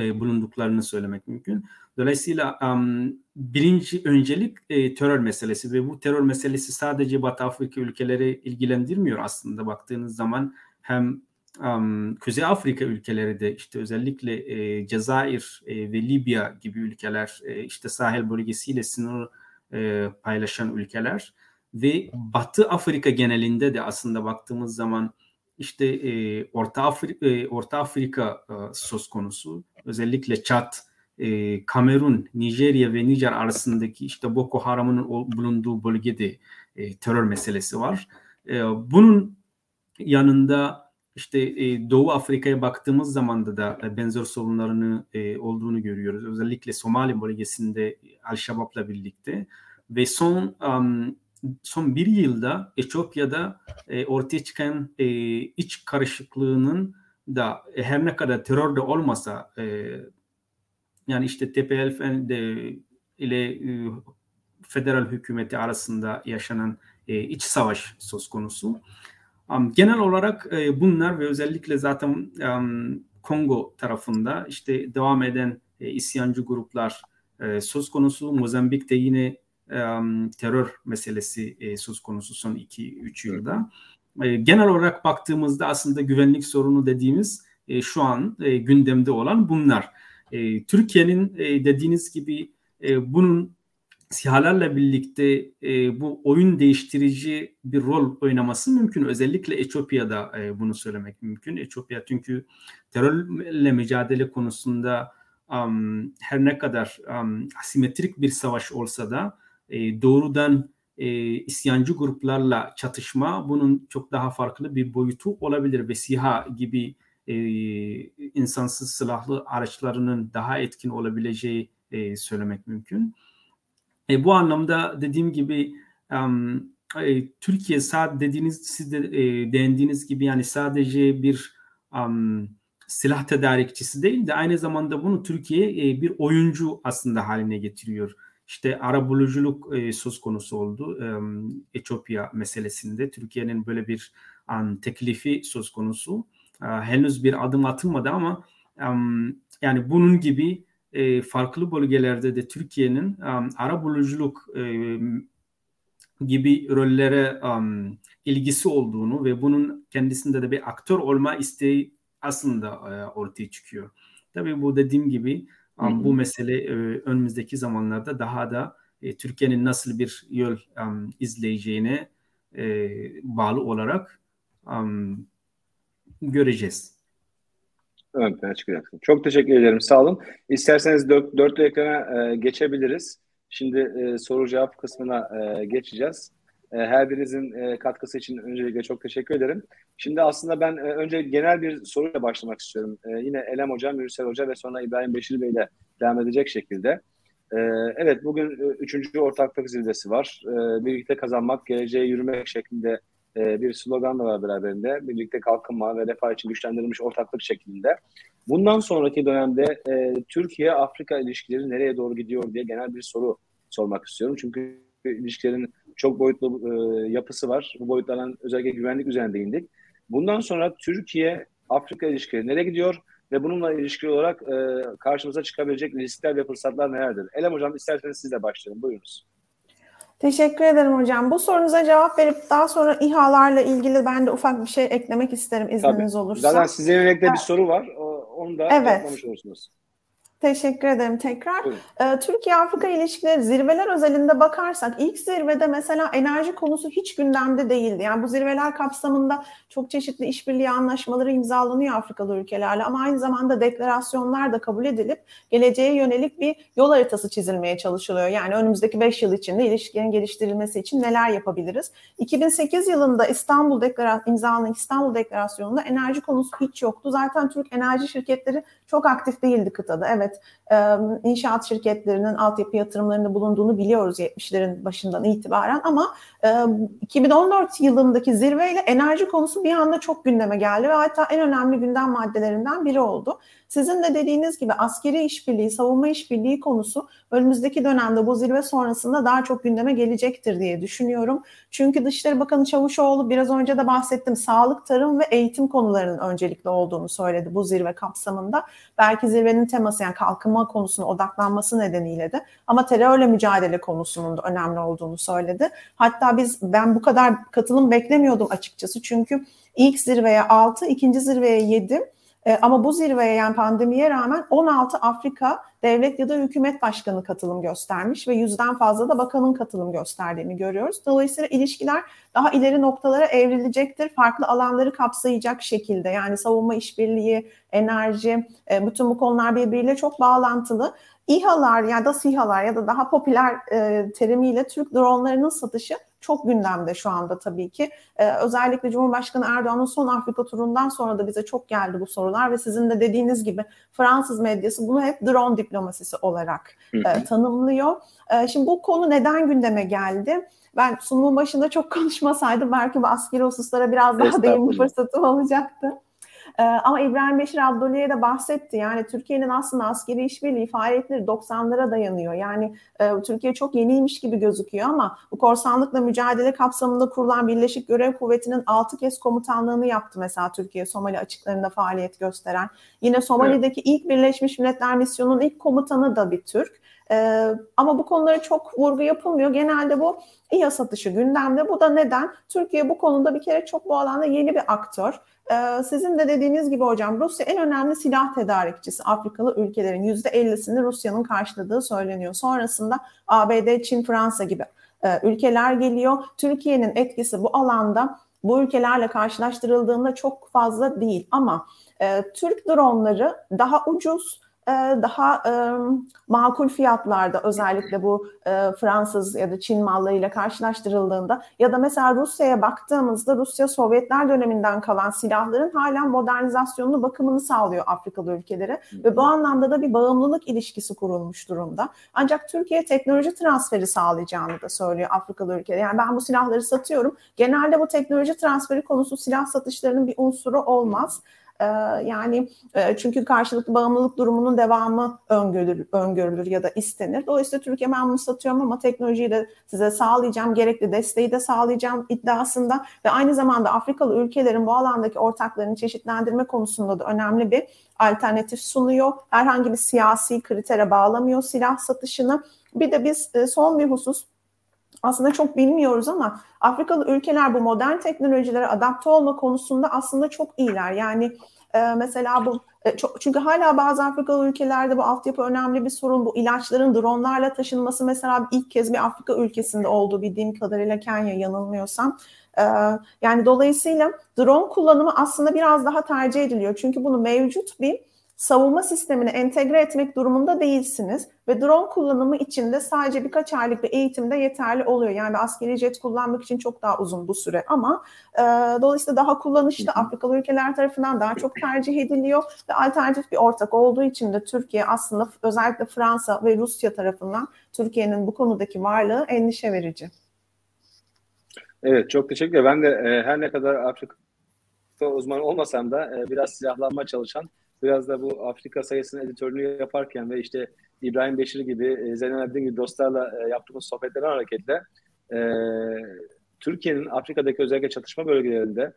e, bulunduklarını söylemek mümkün. Dolayısıyla um, birinci öncelik e, terör meselesi ve bu terör meselesi sadece Batı Afrika ülkeleri ilgilendirmiyor aslında baktığınız zaman hem um, Kuzey Afrika ülkeleri de işte özellikle e, Cezayir e, ve Libya gibi ülkeler e, işte sahil bölgesiyle sınır e, paylaşan ülkeler ve Batı Afrika genelinde de aslında baktığımız zaman işte e, Orta Afrika, e, Orta Afrika e, söz konusu özellikle Çat, e, Kamerun, Nijerya ve Nijer arasındaki işte Boko Haram'ın bulunduğu bölgede e, terör meselesi var. E, bunun yanında işte e, Doğu Afrika'ya baktığımız zaman da e, benzer sorunlarını e, olduğunu görüyoruz. Özellikle Somali bölgesinde Al-Shabaab'la birlikte ve son um, son bir yılda Etiyopya'da e, ortaya çıkan e, iç karışıklığının da her ne kadar terör de olmasa yani işte TPLF ile federal hükümeti arasında yaşanan iç savaş söz konusu. Genel olarak bunlar ve özellikle zaten Kongo tarafında işte devam eden isyancı gruplar söz konusu. Mozambik'te yine terör meselesi söz konusu son 2-3 yılda. Genel olarak baktığımızda aslında güvenlik sorunu dediğimiz şu an gündemde olan bunlar. Türkiye'nin dediğiniz gibi bunun sihalarla birlikte e, bu oyun değiştirici bir rol oynaması mümkün. Özellikle Etiyopya'da e, bunu söylemek mümkün. Etiyopya çünkü terörle mücadele konusunda um, her ne kadar um, asimetrik bir savaş olsa da e, doğrudan e, isyancı gruplarla çatışma bunun çok daha farklı bir boyutu olabilir ve SİHA gibi e, insansız silahlı araçlarının daha etkin olabileceği e, söylemek mümkün. E, bu anlamda dediğim gibi e, Türkiye sadece dediğiniz siz de e, değindiğiniz gibi yani sadece bir um, silah tedarikçisi değil de aynı zamanda bunu Türkiye e, bir oyuncu aslında haline getiriyor. İşte ara buluculuk e, söz konusu oldu e, Etiyopya meselesinde. Türkiye'nin böyle bir um, teklifi söz konusu. E, henüz bir adım atılmadı ama um, yani bunun gibi e, farklı bölgelerde de Türkiye'nin um, ara buluculuk e, gibi rollere um, ilgisi olduğunu ve bunun kendisinde de bir aktör olma isteği aslında e, ortaya çıkıyor. Tabii bu dediğim gibi um, bu mesele e, önümüzdeki zamanlarda daha da e, Türkiye'nin nasıl bir yol um, izleyeceğine e, bağlı olarak um, göreceğiz ön plana çıkacaksın. Çok teşekkür ederim. Sağ olun. İsterseniz dört, dörtlü ekrana e, geçebiliriz. Şimdi e, soru cevap kısmına e, geçeceğiz. E, her birinizin e, katkısı için öncelikle çok teşekkür ederim. Şimdi aslında ben e, önce genel bir soruyla başlamak istiyorum. E, yine Elem Hocam, Mürsel Hoca ve sonra İbrahim Beşir Bey ile devam edecek şekilde. E, evet, bugün e, üçüncü ortaklık zirvesi var. E, birlikte kazanmak, geleceğe yürümek şeklinde e, bir slogan da var beraberinde. Birlikte kalkınma ve refah için güçlendirilmiş ortaklık şeklinde. Bundan sonraki dönemde e, Türkiye-Afrika ilişkileri nereye doğru gidiyor diye genel bir soru sormak istiyorum. Çünkü ilişkilerin çok boyutlu e, yapısı var. Bu boyutlardan özellikle güvenlik üzerine değindik. Bundan sonra Türkiye-Afrika ilişkileri nereye gidiyor? Ve bununla ilişkili olarak e, karşımıza çıkabilecek riskler ve fırsatlar nelerdir? Elem Hocam isterseniz sizle başlayalım. Buyurunuz. Teşekkür ederim hocam. Bu sorunuza cevap verip daha sonra İHA'larla ilgili ben de ufak bir şey eklemek isterim izniniz Tabii. olursa. Zaten size yönelik bir soru var. Onu da evet. yapmamış olursunuz. Teşekkür ederim tekrar. Ee, Türkiye-Afrika ilişkileri zirveler özelinde bakarsak ilk zirvede mesela enerji konusu hiç gündemde değildi. Yani bu zirveler kapsamında çok çeşitli işbirliği anlaşmaları imzalanıyor Afrikalı ülkelerle ama aynı zamanda deklarasyonlar da kabul edilip geleceğe yönelik bir yol haritası çizilmeye çalışılıyor. Yani önümüzdeki 5 yıl içinde ilişkilerin geliştirilmesi için neler yapabiliriz? 2008 yılında İstanbul Deklara imzalanan İstanbul Deklarasyonu'nda enerji konusu hiç yoktu. Zaten Türk enerji şirketleri çok aktif değildi kıtada. Evet inşaat şirketlerinin altyapı yatırımlarında bulunduğunu biliyoruz 70'lerin başından itibaren ama 2014 yılındaki zirveyle enerji konusu bir anda çok gündeme geldi ve hatta en önemli gündem maddelerinden biri oldu. Sizin de dediğiniz gibi askeri işbirliği, savunma işbirliği konusu önümüzdeki dönemde bu zirve sonrasında daha çok gündeme gelecektir diye düşünüyorum. Çünkü Dışişleri Bakanı Çavuşoğlu biraz önce de bahsettim sağlık, tarım ve eğitim konularının öncelikli olduğunu söyledi bu zirve kapsamında. Belki zirvenin teması yani kalkınma konusuna odaklanması nedeniyle de ama terörle mücadele konusunun da önemli olduğunu söyledi. Hatta biz ben bu kadar katılım beklemiyordum açıkçası çünkü ilk zirveye 6, ikinci zirveye 7 e, ama bu zirveye yani pandemiye rağmen 16 Afrika devlet ya da hükümet başkanı katılım göstermiş ve yüzden fazla da bakanın katılım gösterdiğini görüyoruz. Dolayısıyla ilişkiler daha ileri noktalara evrilecektir. Farklı alanları kapsayacak şekilde yani savunma işbirliği, enerji, e, bütün bu konular birbiriyle çok bağlantılı. İHA'lar ya da SİHA'lar ya da daha popüler e, terimiyle Türk dronlarının satışı çok gündemde şu anda tabii ki. Ee, özellikle Cumhurbaşkanı Erdoğan'ın son Afrika turundan sonra da bize çok geldi bu sorular ve sizin de dediğiniz gibi Fransız medyası bunu hep drone diplomasisi olarak e, tanımlıyor. E, şimdi bu konu neden gündeme geldi? Ben sunumun başında çok <laughs> konuşmasaydım belki bu askeri hususlara biraz daha değinme fırsatım olacaktı. E, ama İbrahim Beşir Abdülü'ye de bahsetti. Yani Türkiye'nin aslında askeri işbirliği faaliyetleri 90'lara dayanıyor. Yani e, Türkiye çok yeniymiş gibi gözüküyor ama bu korsanlıkla mücadele kapsamında kurulan Birleşik Görev Kuvveti'nin 6 kez komutanlığını yaptı mesela Türkiye Somali açıklarında faaliyet gösteren. Yine Somali'deki evet. ilk Birleşmiş Milletler misyonunun ilk komutanı da bir Türk. Ee, ama bu konulara çok vurgu yapılmıyor. Genelde bu İHA satışı gündemde. Bu da neden? Türkiye bu konuda bir kere çok bu alanda yeni bir aktör. Ee, sizin de dediğiniz gibi hocam Rusya en önemli silah tedarikçisi Afrikalı ülkelerin %50'sini Rusya'nın karşıladığı söyleniyor. Sonrasında ABD, Çin, Fransa gibi e, ülkeler geliyor. Türkiye'nin etkisi bu alanda bu ülkelerle karşılaştırıldığında çok fazla değil ama e, Türk dronları daha ucuz daha e, makul fiyatlarda özellikle bu e, Fransız ya da Çin mallarıyla karşılaştırıldığında ya da mesela Rusya'ya baktığımızda Rusya Sovyetler döneminden kalan silahların hala modernizasyonunu bakımını sağlıyor Afrikalı ülkelere ve bu anlamda da bir bağımlılık ilişkisi kurulmuş durumda. Ancak Türkiye teknoloji transferi sağlayacağını da söylüyor Afrikalı ülkelere. Yani ben bu silahları satıyorum. Genelde bu teknoloji transferi konusu silah satışlarının bir unsuru olmaz. Ee, yani e, çünkü karşılıklı bağımlılık durumunun devamı öngörülür, öngörülür ya da istenir. Dolayısıyla Türkiye ben bunu satıyorum ama teknolojiyi de size sağlayacağım, gerekli desteği de sağlayacağım iddiasında ve aynı zamanda Afrikalı ülkelerin bu alandaki ortaklarını çeşitlendirme konusunda da önemli bir alternatif sunuyor. Herhangi bir siyasi kritere bağlamıyor silah satışını. Bir de biz e, son bir husus aslında çok bilmiyoruz ama Afrikalı ülkeler bu modern teknolojilere adapte olma konusunda aslında çok iyiler. Yani e, mesela bu e, çok, çünkü hala bazı Afrikalı ülkelerde bu altyapı önemli bir sorun. Bu ilaçların dronlarla taşınması mesela ilk kez bir Afrika ülkesinde oldu bildiğim kadarıyla Kenya yanılmıyorsam. E, yani dolayısıyla drone kullanımı aslında biraz daha tercih ediliyor. Çünkü bunu mevcut bir savunma sistemine entegre etmek durumunda değilsiniz ve drone kullanımı için de sadece birkaç aylık bir eğitimde yeterli oluyor. Yani askeri jet kullanmak için çok daha uzun bu süre ama e, dolayısıyla daha kullanışlı Afrikalı ülkeler tarafından daha çok tercih ediliyor ve alternatif bir ortak olduğu için de Türkiye aslında özellikle Fransa ve Rusya tarafından Türkiye'nin bu konudaki varlığı endişe verici. Evet çok teşekkür ederim. Ben de e, her ne kadar Afrika uzmanı olmasam da e, biraz silahlanma çalışan biraz da bu Afrika sayısının editörlüğü yaparken ve işte İbrahim Beşir gibi, e, Zeynep Abidin gibi dostlarla e, yaptığımız sohbetlerden hareketle e, Türkiye'nin Afrika'daki özellikle çatışma bölgelerinde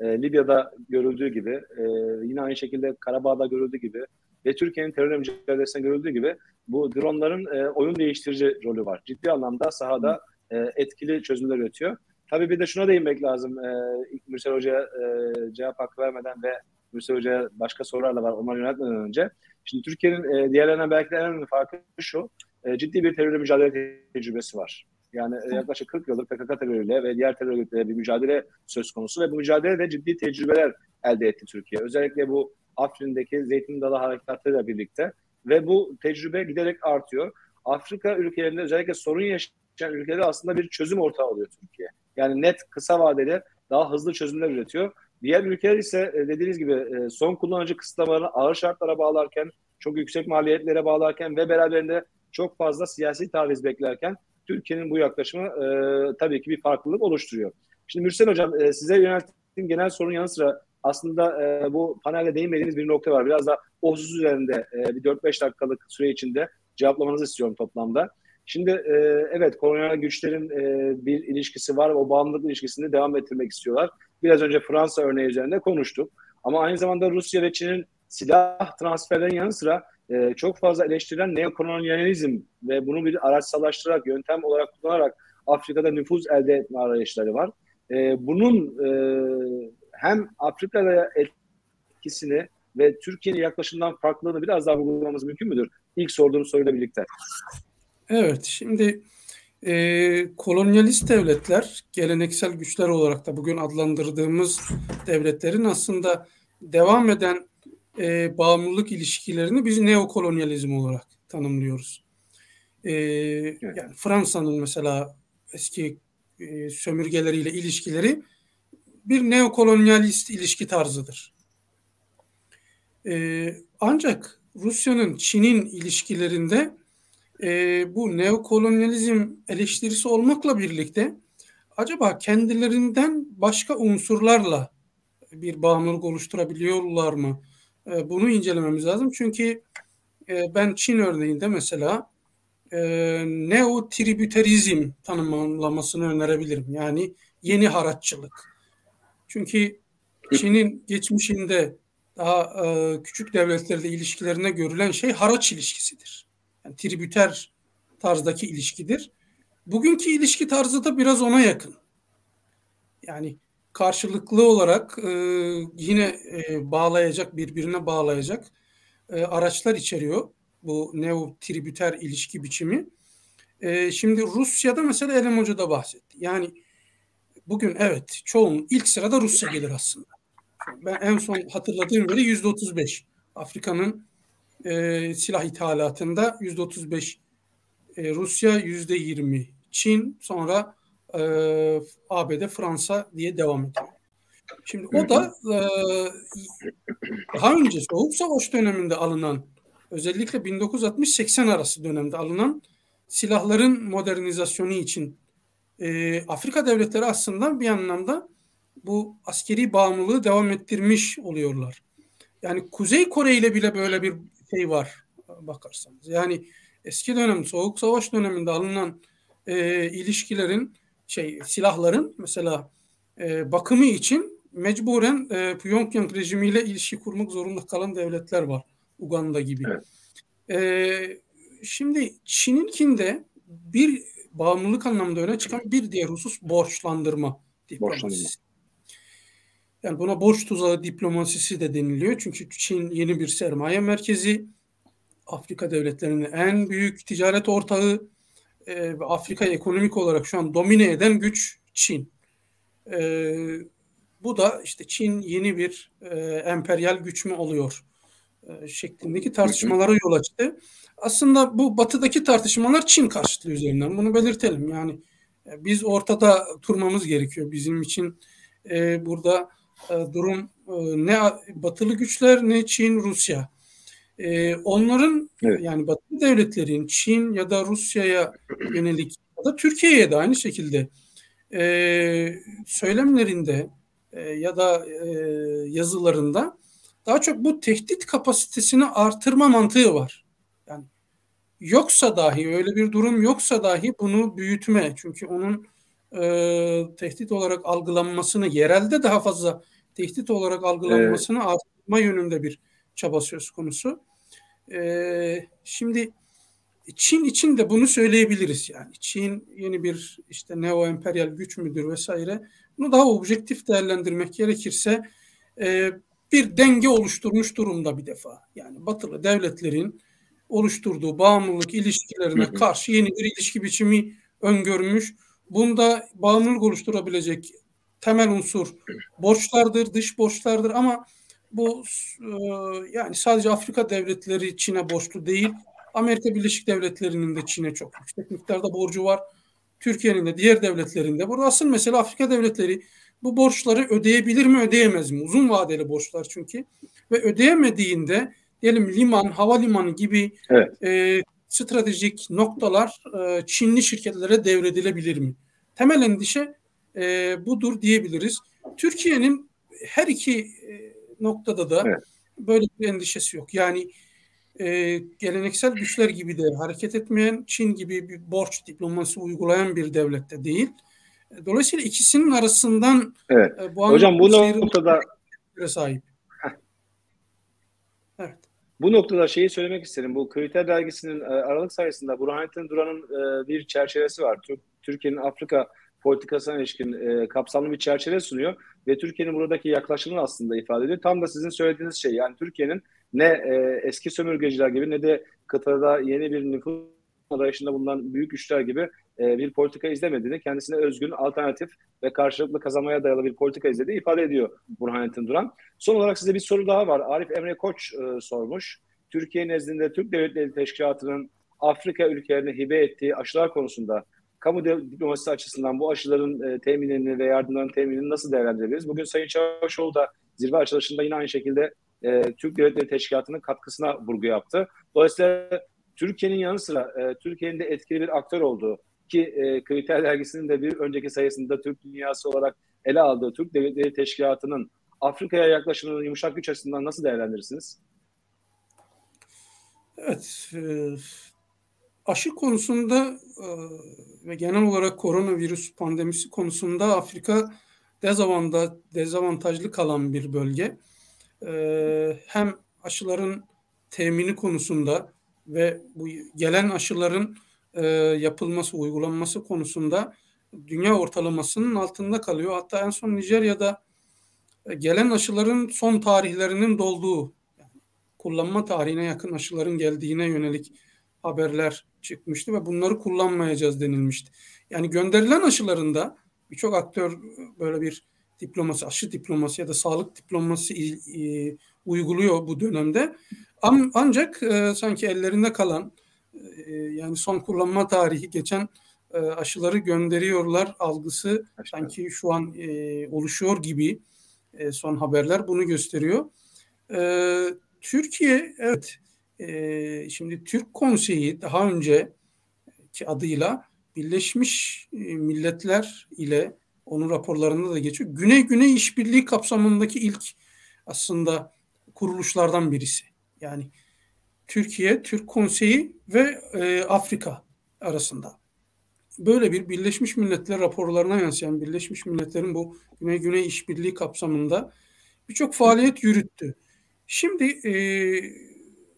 e, Libya'da görüldüğü gibi, e, yine aynı şekilde Karabağ'da görüldüğü gibi ve Türkiye'nin terör mücadelesinde görüldüğü gibi bu dronların e, oyun değiştirici rolü var. Ciddi anlamda sahada e, etkili çözümler üretiyor. Tabii bir de şuna değinmek lazım. E, Mürsel Hoca'ya e, cevap hakkı vermeden ve Mürsel Hoca'ya başka sorular da var onları yönetmeden önce. Şimdi Türkiye'nin e, diğerlerinden belki de en önemli farkı şu. E, ciddi bir terörle mücadele tecrübesi var. Yani e, yaklaşık 40 yıldır PKK terörüyle ve diğer terör örgütleriyle bir mücadele söz konusu ve bu mücadelede ciddi tecrübeler elde etti Türkiye. Özellikle bu Afrin'deki Zeytin Dalı harekatıyla birlikte ve bu tecrübe giderek artıyor. Afrika ülkelerinde özellikle sorun yaşayan ülkelerde aslında bir çözüm ortağı oluyor Türkiye. Yani net kısa vadeli daha hızlı çözümler üretiyor. Diğer ülkeler ise e, dediğiniz gibi e, son kullanıcı kısıtlamalarını ağır şartlara bağlarken, çok yüksek maliyetlere bağlarken ve beraberinde çok fazla siyasi taviz beklerken Türkiye'nin bu yaklaşımı e, tabii ki bir farklılık oluşturuyor. Şimdi Mürsel Hocam e, size yönelttiğim genel sorun yanı sıra aslında e, bu panelde değinmediğiniz bir nokta var. Biraz da o üzerinde e, bir 4-5 dakikalık süre içinde cevaplamanızı istiyorum toplamda. Şimdi e, evet kolonyal güçlerin e, bir ilişkisi var. O bağımlılık ilişkisini devam ettirmek istiyorlar. Biraz önce Fransa örneği üzerinde konuştuk. Ama aynı zamanda Rusya ve Çin'in silah transferlerinin yanı sıra e, çok fazla eleştirilen neokolonyalizm ve bunu bir araçsallaştırarak, yöntem olarak kullanarak Afrika'da nüfuz elde etme arayışları var. E, bunun e, hem Afrika'da etkisini ve Türkiye'nin yaklaşımından farklılığını biraz daha vurgulamamız mümkün müdür? İlk sorduğum soruyla birlikte. Evet, şimdi e, kolonyalist devletler, geleneksel güçler olarak da bugün adlandırdığımız devletlerin aslında devam eden e, bağımlılık ilişkilerini biz neokolonyalizm olarak tanımlıyoruz. E, yani Fransa'nın mesela eski e, sömürgeleriyle ilişkileri bir neokolonyalist ilişki tarzıdır. E, ancak Rusya'nın Çin'in ilişkilerinde e, bu neokolonyalizm eleştirisi olmakla birlikte acaba kendilerinden başka unsurlarla bir bağımlılık oluşturabiliyorlar mı? E, bunu incelememiz lazım. Çünkü e, ben Çin örneğinde mesela e, neotribüterizm tanımlamasını önerebilirim. Yani yeni haraççılık. Çünkü Çin'in geçmişinde daha e, küçük devletlerle ilişkilerine görülen şey haraç ilişkisidir. Yani tribüter tarzdaki ilişkidir. Bugünkü ilişki tarzı da biraz ona yakın. Yani karşılıklı olarak e, yine e, bağlayacak, birbirine bağlayacak e, araçlar içeriyor bu neo-tribüter ilişki biçimi. E, şimdi Rusya'da mesela Elem Hoca da bahsetti. Yani bugün evet çoğun ilk sırada Rusya gelir aslında. Ben en son hatırladığım veri yüzde otuz beş. Afrika'nın e, silah ithalatında yüzde otuz beş e, Rusya yüzde yirmi Çin sonra e, ABD Fransa diye devam ediyor. Şimdi o da e, daha önce Soğuk Savaş döneminde alınan özellikle 1960-80 arası dönemde alınan silahların modernizasyonu için e, Afrika devletleri aslında bir anlamda bu askeri bağımlılığı devam ettirmiş oluyorlar. Yani Kuzey Kore ile bile böyle bir şey var bakarsanız. Yani eski dönem Soğuk Savaş döneminde alınan e, ilişkilerin şey silahların mesela e, bakımı için mecburen e, Pyongyang rejimiyle ilişki kurmak zorunda kalan devletler var. Uganda gibi. Evet. E, şimdi Çin'inkinde bir bağımlılık anlamında öne çıkan bir diğer husus borçlandırma diplomasisi. Yani buna borç tuzağı diplomasisi de deniliyor. Çünkü Çin yeni bir sermaye merkezi. Afrika devletlerinin en büyük ticaret ortağı e, Afrika ekonomik olarak şu an domine eden güç Çin. E, bu da işte Çin yeni bir e, emperyal güç mü oluyor e, şeklindeki tartışmalara yol açtı. Aslında bu batıdaki tartışmalar Çin karşıtlığı üzerinden. Bunu belirtelim. Yani e, biz ortada durmamız gerekiyor. Bizim için e, burada durum e, ne batılı güçler ne Çin, Rusya. E, onların evet. yani batılı devletlerin Çin ya da Rusya'ya yönelik ya da Türkiye'ye de aynı şekilde e, söylemlerinde e, ya da e, yazılarında daha çok bu tehdit kapasitesini artırma mantığı var. Yani yoksa dahi öyle bir durum yoksa dahi bunu büyütme. Çünkü onun e, tehdit olarak algılanmasını yerelde daha fazla tehdit olarak algılanmasını evet. artırma yönünde bir çaba söz konusu. E, şimdi Çin için de bunu söyleyebiliriz yani. Çin yeni bir işte neo emperyal güç müdür vesaire. Bunu daha objektif değerlendirmek gerekirse e, bir denge oluşturmuş durumda bir defa. Yani batılı devletlerin oluşturduğu bağımlılık ilişkilerine karşı yeni bir ilişki biçimi öngörmüş. Bunda bağımlılık oluşturabilecek temel unsur borçlardır, dış borçlardır ama bu e, yani sadece Afrika devletleri Çin'e borçlu değil. Amerika Birleşik Devletleri'nin de Çin'e çok yüksek miktarda borcu var. Türkiye'nin de diğer devletlerinde. Burada asıl mesele Afrika devletleri bu borçları ödeyebilir mi ödeyemez mi? Uzun vadeli borçlar çünkü. Ve ödeyemediğinde diyelim liman, havalimanı gibi evet. e, stratejik noktalar e, Çinli şirketlere devredilebilir mi? Temel endişe e, budur diyebiliriz. Türkiye'nin her iki e, noktada da evet. böyle bir endişesi yok. Yani e, geleneksel güçler gibi de hareket etmeyen, Çin gibi bir borç diplomasi uygulayan bir devlette değil. Dolayısıyla ikisinin arasından evet. e, bu Hocam bu noktada sahip. Bu noktada şeyi söylemek isterim. Bu kriter dergisinin e, Aralık sayısında Burhanettin Duran'ın e, bir çerçevesi var. Türkiye'nin Afrika politikasına ilişkin e, kapsamlı bir çerçeve sunuyor ve Türkiye'nin buradaki yaklaşımını aslında ifade ediyor. Tam da sizin söylediğiniz şey yani Türkiye'nin ne eski sömürgeciler gibi ne de kıtada yeni bir nüfus arayışında bulunan büyük güçler gibi e, bir politika izlemediğini, kendisine özgün, alternatif ve karşılıklı kazanmaya dayalı bir politika izlediği ifade ediyor Burhanettin Duran. Son olarak size bir soru daha var. Arif Emre Koç e, sormuş. Türkiye nezdinde Türk Devletleri Teşkilatı'nın Afrika ülkelerine hibe ettiği aşılar konusunda kamu diplomasisi açısından bu aşıların e, teminini ve yardımların teminini nasıl değerlendirebiliriz? Bugün Sayın Çavuşoğlu da zirve açılışında yine aynı şekilde e, Türk Devletleri Teşkilatı'nın katkısına vurgu yaptı. Dolayısıyla Türkiye'nin yanı sıra e, Türkiye'nin de etkili bir aktör olduğu ki e, Kriter Dergisi'nin de bir önceki sayısında Türk dünyası olarak ele aldığı Türk Devletleri Teşkilatı'nın Afrika'ya yaklaşımını yumuşak güç açısından nasıl değerlendirirsiniz? Evet, e, aşı konusunda e, ve genel olarak koronavirüs pandemisi konusunda Afrika dezavantaj, dezavantajlı kalan bir bölge. E, hem aşıların temini konusunda ve bu gelen aşıların e, yapılması, uygulanması konusunda dünya ortalamasının altında kalıyor. Hatta en son Nijerya'da e, gelen aşıların son tarihlerinin dolduğu, kullanma tarihine yakın aşıların geldiğine yönelik haberler çıkmıştı ve bunları kullanmayacağız denilmişti. Yani gönderilen aşılarında birçok aktör böyle bir diplomasi, aşı diplomasi ya da sağlık diplomasi e, uyguluyor bu dönemde. ancak e, sanki ellerinde kalan e, yani son kullanma tarihi geçen e, aşıları gönderiyorlar algısı Aşkım. sanki şu an e, oluşuyor gibi e, son haberler bunu gösteriyor. E, Türkiye evet e, şimdi Türk Konseyi daha önce ki adıyla Birleşmiş Milletler ile onun raporlarında da geçiyor. Güney-Güney işbirliği kapsamındaki ilk aslında kuruluşlardan birisi. Yani Türkiye, Türk Konseyi ve e, Afrika arasında. Böyle bir Birleşmiş Milletler raporlarına yansıyan Birleşmiş Milletler'in bu Güney-Güney işbirliği kapsamında birçok faaliyet yürüttü. Şimdi e,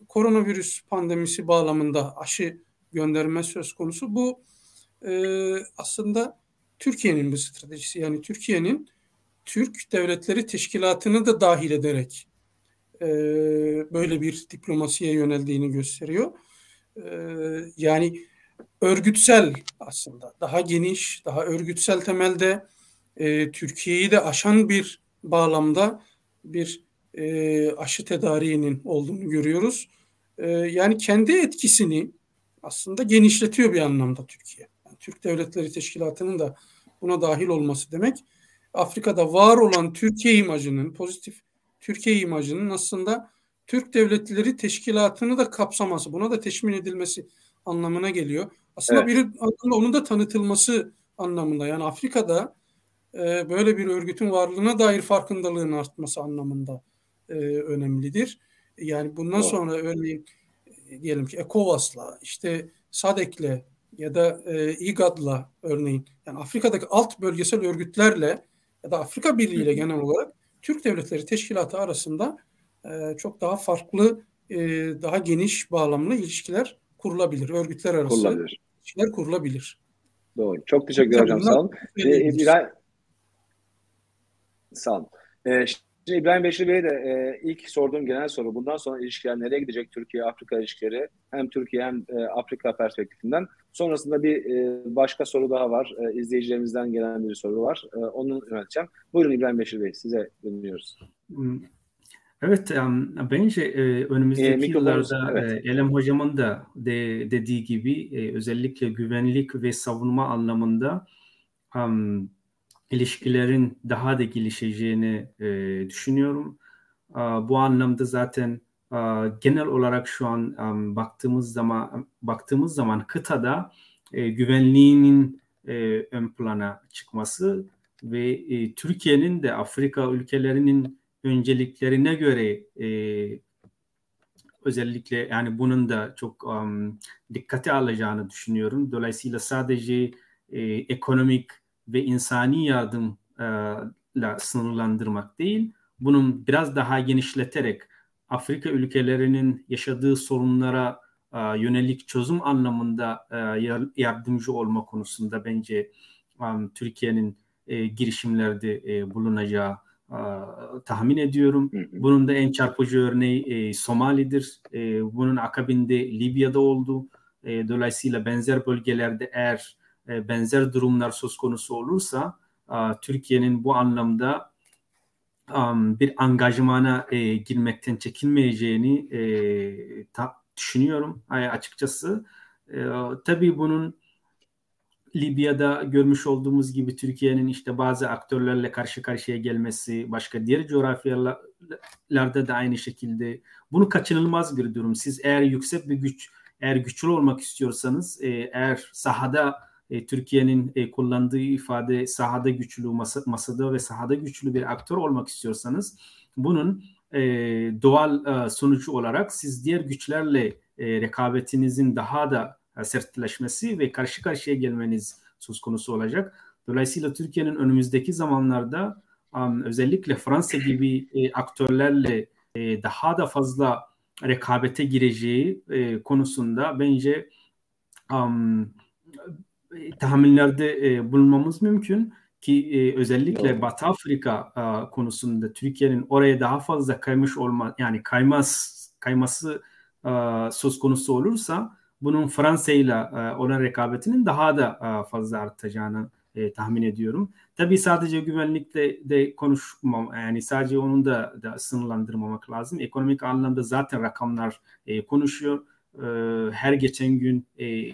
koronavirüs pandemisi bağlamında aşı gönderme söz konusu. Bu e, aslında Türkiye'nin bir stratejisi. Yani Türkiye'nin Türk Devletleri Teşkilatı'nı da dahil ederek e, böyle bir diplomasiye yöneldiğini gösteriyor. E, yani örgütsel aslında daha geniş, daha örgütsel temelde e, Türkiye'yi de aşan bir bağlamda bir e, aşı tedariğinin olduğunu görüyoruz. E, yani kendi etkisini aslında genişletiyor bir anlamda Türkiye. Yani Türk Devletleri Teşkilatı'nın da buna dahil olması demek Afrika'da var olan Türkiye imajının pozitif Türkiye imajının aslında Türk Devletleri Teşkilatı'nı da kapsaması, buna da teşmin edilmesi anlamına geliyor. Aslında evet. bir anlamda onun da tanıtılması anlamında. Yani Afrika'da e, böyle bir örgütün varlığına dair farkındalığın artması anlamında e, önemlidir. Yani bundan Doğru. sonra örneğin e, diyelim ki ECOWAS'la, işte SADC'le ya da e, İGAD'la örneğin yani Afrika'daki alt bölgesel örgütlerle ya da Afrika Birliği ile genel olarak Türk Devletleri Teşkilatı arasında e, çok daha farklı, e, daha geniş bağlamlı ilişkiler kurulabilir. Örgütler arası kurulabilir. ilişkiler kurulabilir. Doğru. Çok teşekkür ederim. Hocam. Sağ olun. Ee, İbrahim... Sağ olun. Ee, şimdi İbrahim Beşir Bey'e de e, ilk sorduğum genel soru. Bundan sonra ilişkiler nereye gidecek Türkiye-Afrika ilişkileri? Hem Türkiye hem e, Afrika perspektifinden. Sonrasında bir e, başka soru daha var. E, izleyicilerimizden gelen bir soru var. E, onu yöneteceğim. Buyurun İbrahim Beşir Bey. Size dinliyoruz. Hmm. Evet, bence e, önümüzdeki e, yıllarda evet. e, Elem Hocam'ın da de, dediği gibi e, özellikle güvenlik ve savunma anlamında um, ilişkilerin daha da gelişeceğini e, düşünüyorum. Bu anlamda zaten genel olarak şu an baktığımız zaman baktığımız zaman kıtada e, güvenliğinin e, ön plana çıkması ve e, Türkiye'nin de Afrika ülkelerinin önceliklerine göre e, özellikle yani bunun da çok dikkate alacağını düşünüyorum. Dolayısıyla sadece e, ekonomik ve insani yardımla sınırlandırmak değil, bunun biraz daha genişleterek Afrika ülkelerinin yaşadığı sorunlara e, yönelik çözüm anlamında e, yardımcı olma konusunda bence um, Türkiye'nin e, girişimlerde e, bulunacağı tahmin ediyorum. Bunun da en çarpıcı örneği e, Somali'dir. E, bunun akabinde Libya'da oldu. E, dolayısıyla benzer bölgelerde eğer e, benzer durumlar söz konusu olursa Türkiye'nin bu anlamda um, bir angajmana e, girmekten çekinmeyeceğini e, ta, düşünüyorum açıkçası. E, tabii bunun Libya'da görmüş olduğumuz gibi Türkiye'nin işte bazı aktörlerle karşı karşıya gelmesi, başka diğer coğrafyalarda da aynı şekilde bunu kaçınılmaz bir durum. Siz eğer yüksek bir güç, eğer güçlü olmak istiyorsanız, e, eğer sahada e, Türkiye'nin e, kullandığı ifade sahada güçlü, masa, masada ve sahada güçlü bir aktör olmak istiyorsanız bunun e, doğal e, sonucu olarak siz diğer güçlerle e, rekabetinizin daha da e, sertleşmesi ve karşı karşıya gelmeniz söz konusu olacak. Dolayısıyla Türkiye'nin önümüzdeki zamanlarda um, özellikle Fransa gibi e, aktörlerle e, daha da fazla rekabete gireceği e, konusunda bence um, tahminlerde e, bulunmamız mümkün ki e, özellikle Doğru. Batı Afrika e, konusunda Türkiye'nin oraya daha fazla kaymış olma yani kaymaz kayması e, söz konusu olursa bunun Fransa ile olan rekabetinin daha da e, fazla artacağını e, tahmin ediyorum. Tabii sadece güvenlikle de konuşmam yani sadece onun da, da sınırlandırmamak lazım. Ekonomik anlamda zaten rakamlar e, konuşuyor. E, her geçen gün e,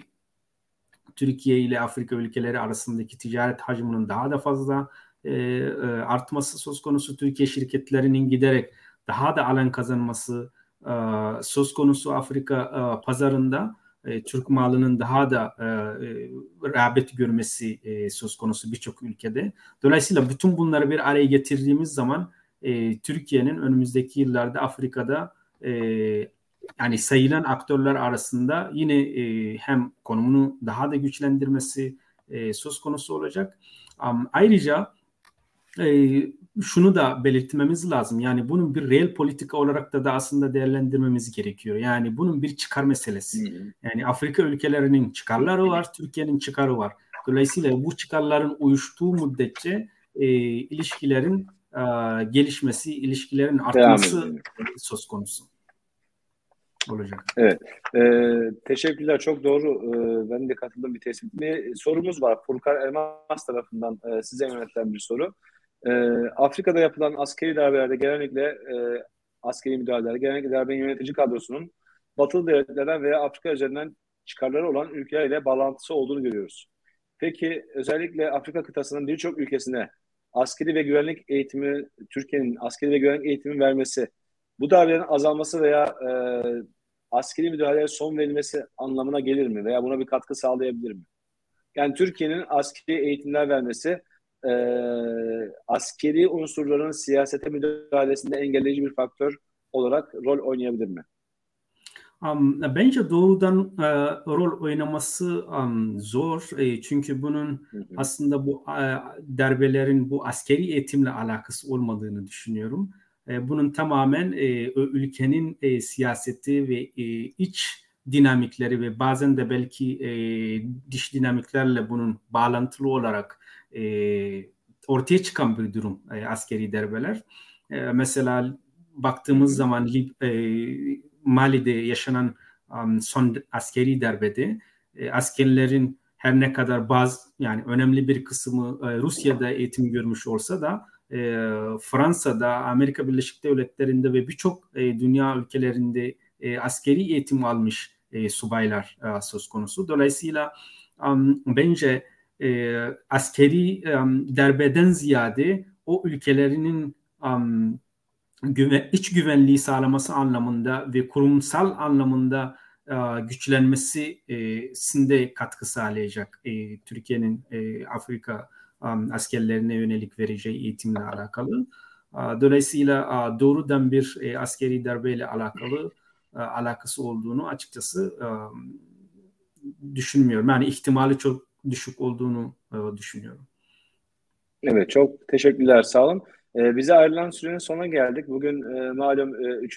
Türkiye ile Afrika ülkeleri arasındaki ticaret hacminin daha da fazla e, e, artması söz konusu. Türkiye şirketlerinin giderek daha da alan kazanması e, söz konusu Afrika e, pazarında e, Türk malının daha da e, e, rağbet görmesi e, söz konusu birçok ülkede. Dolayısıyla bütün bunları bir araya getirdiğimiz zaman e, Türkiye'nin önümüzdeki yıllarda Afrika'da e, yani sayılan aktörler arasında yine e, hem konumunu daha da güçlendirmesi e, söz konusu olacak. Um, ayrıca e, şunu da belirtmemiz lazım. Yani bunun bir real politika olarak da da aslında değerlendirmemiz gerekiyor. Yani bunun bir çıkar meselesi. Yani Afrika ülkelerinin çıkarları var, Türkiye'nin çıkarı var. Dolayısıyla bu çıkarların uyuştuğu müddetçe e, ilişkilerin e, gelişmesi, ilişkilerin artması söz konusu olacak. Evet. Ee, teşekkürler. Çok doğru. Ee, ben de katıldım bir tespit. Sorumuz var. Furkan Elmas tarafından e, size yönetilen bir soru. E, Afrika'da yapılan askeri darbelerde genellikle e, askeri müdahalelerde genellikle darbenin yönetici kadrosunun batılı devletlerden veya Afrika üzerinden çıkarları olan ülkelerle bağlantısı olduğunu görüyoruz. Peki özellikle Afrika kıtasının birçok ülkesine askeri ve güvenlik eğitimi, Türkiye'nin askeri ve güvenlik eğitimi vermesi, bu darbelerin azalması veya e, askeri müdahaleye son verilmesi anlamına gelir mi? Veya buna bir katkı sağlayabilir mi? Yani Türkiye'nin askeri eğitimler vermesi e, askeri unsurların siyasete müdahalesinde engelleyici bir faktör olarak rol oynayabilir mi? Um, bence doğrudan uh, rol oynaması um, zor e, çünkü bunun hı hı. aslında bu uh, darbelerin bu askeri eğitimle alakası olmadığını düşünüyorum. E, bunun tamamen e, ülkenin e, siyaseti ve e, iç dinamikleri ve bazen de belki e, dış dinamiklerle bunun bağlantılı olarak e, ortaya çıkan bir durum e, askeri darbeler. E, mesela baktığımız zaman e, Mali'de yaşanan son askeri darbede e, askerlerin her ne kadar bazı yani önemli bir kısmı e, Rusya'da eğitim görmüş olsa da e, Fransa'da, Amerika Birleşik Devletleri'nde ve birçok e, dünya ülkelerinde e, askeri eğitim almış e, subaylar e, söz konusu. Dolayısıyla um, bence e, askeri um, derbeden ziyade o ülkelerinin um, güven, iç güvenliği sağlaması anlamında ve kurumsal anlamında e, güçlenmesinde e, katkı sağlayacak e, Türkiye'nin e, Afrika askerlerine yönelik vereceği eğitimle alakalı. Dolayısıyla doğrudan bir e, askeri darbeyle alakalı uh, alakası olduğunu açıkçası um, düşünmüyorum. Yani ihtimali çok düşük olduğunu e, düşünüyorum. Evet çok teşekkürler sağ olun. E, bize ayrılan sürenin sonuna geldik. Bugün e, malum e, 3.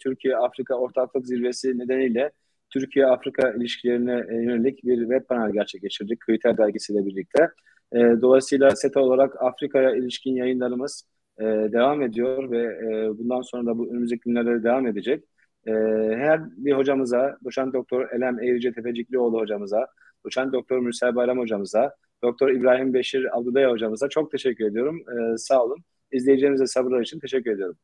Türkiye-Afrika Ortaklık Zirvesi nedeniyle Türkiye-Afrika ilişkilerine e, yönelik bir web panel gerçekleştirdik. Kriter dergisiyle birlikte. E, dolayısıyla SETA olarak Afrika'ya ilişkin yayınlarımız e, devam ediyor ve e, bundan sonra da bu önümüzdeki günlerde devam edecek. E, her bir hocamıza, doçent doktor Elem Eğrice Tepeciklioğlu hocamıza, doçent doktor Mürsel Bayram hocamıza, doktor İbrahim Beşir Abdülay hocamıza çok teşekkür ediyorum. E, sağ olun. İzleyicilerimize sabırlar için teşekkür ediyorum.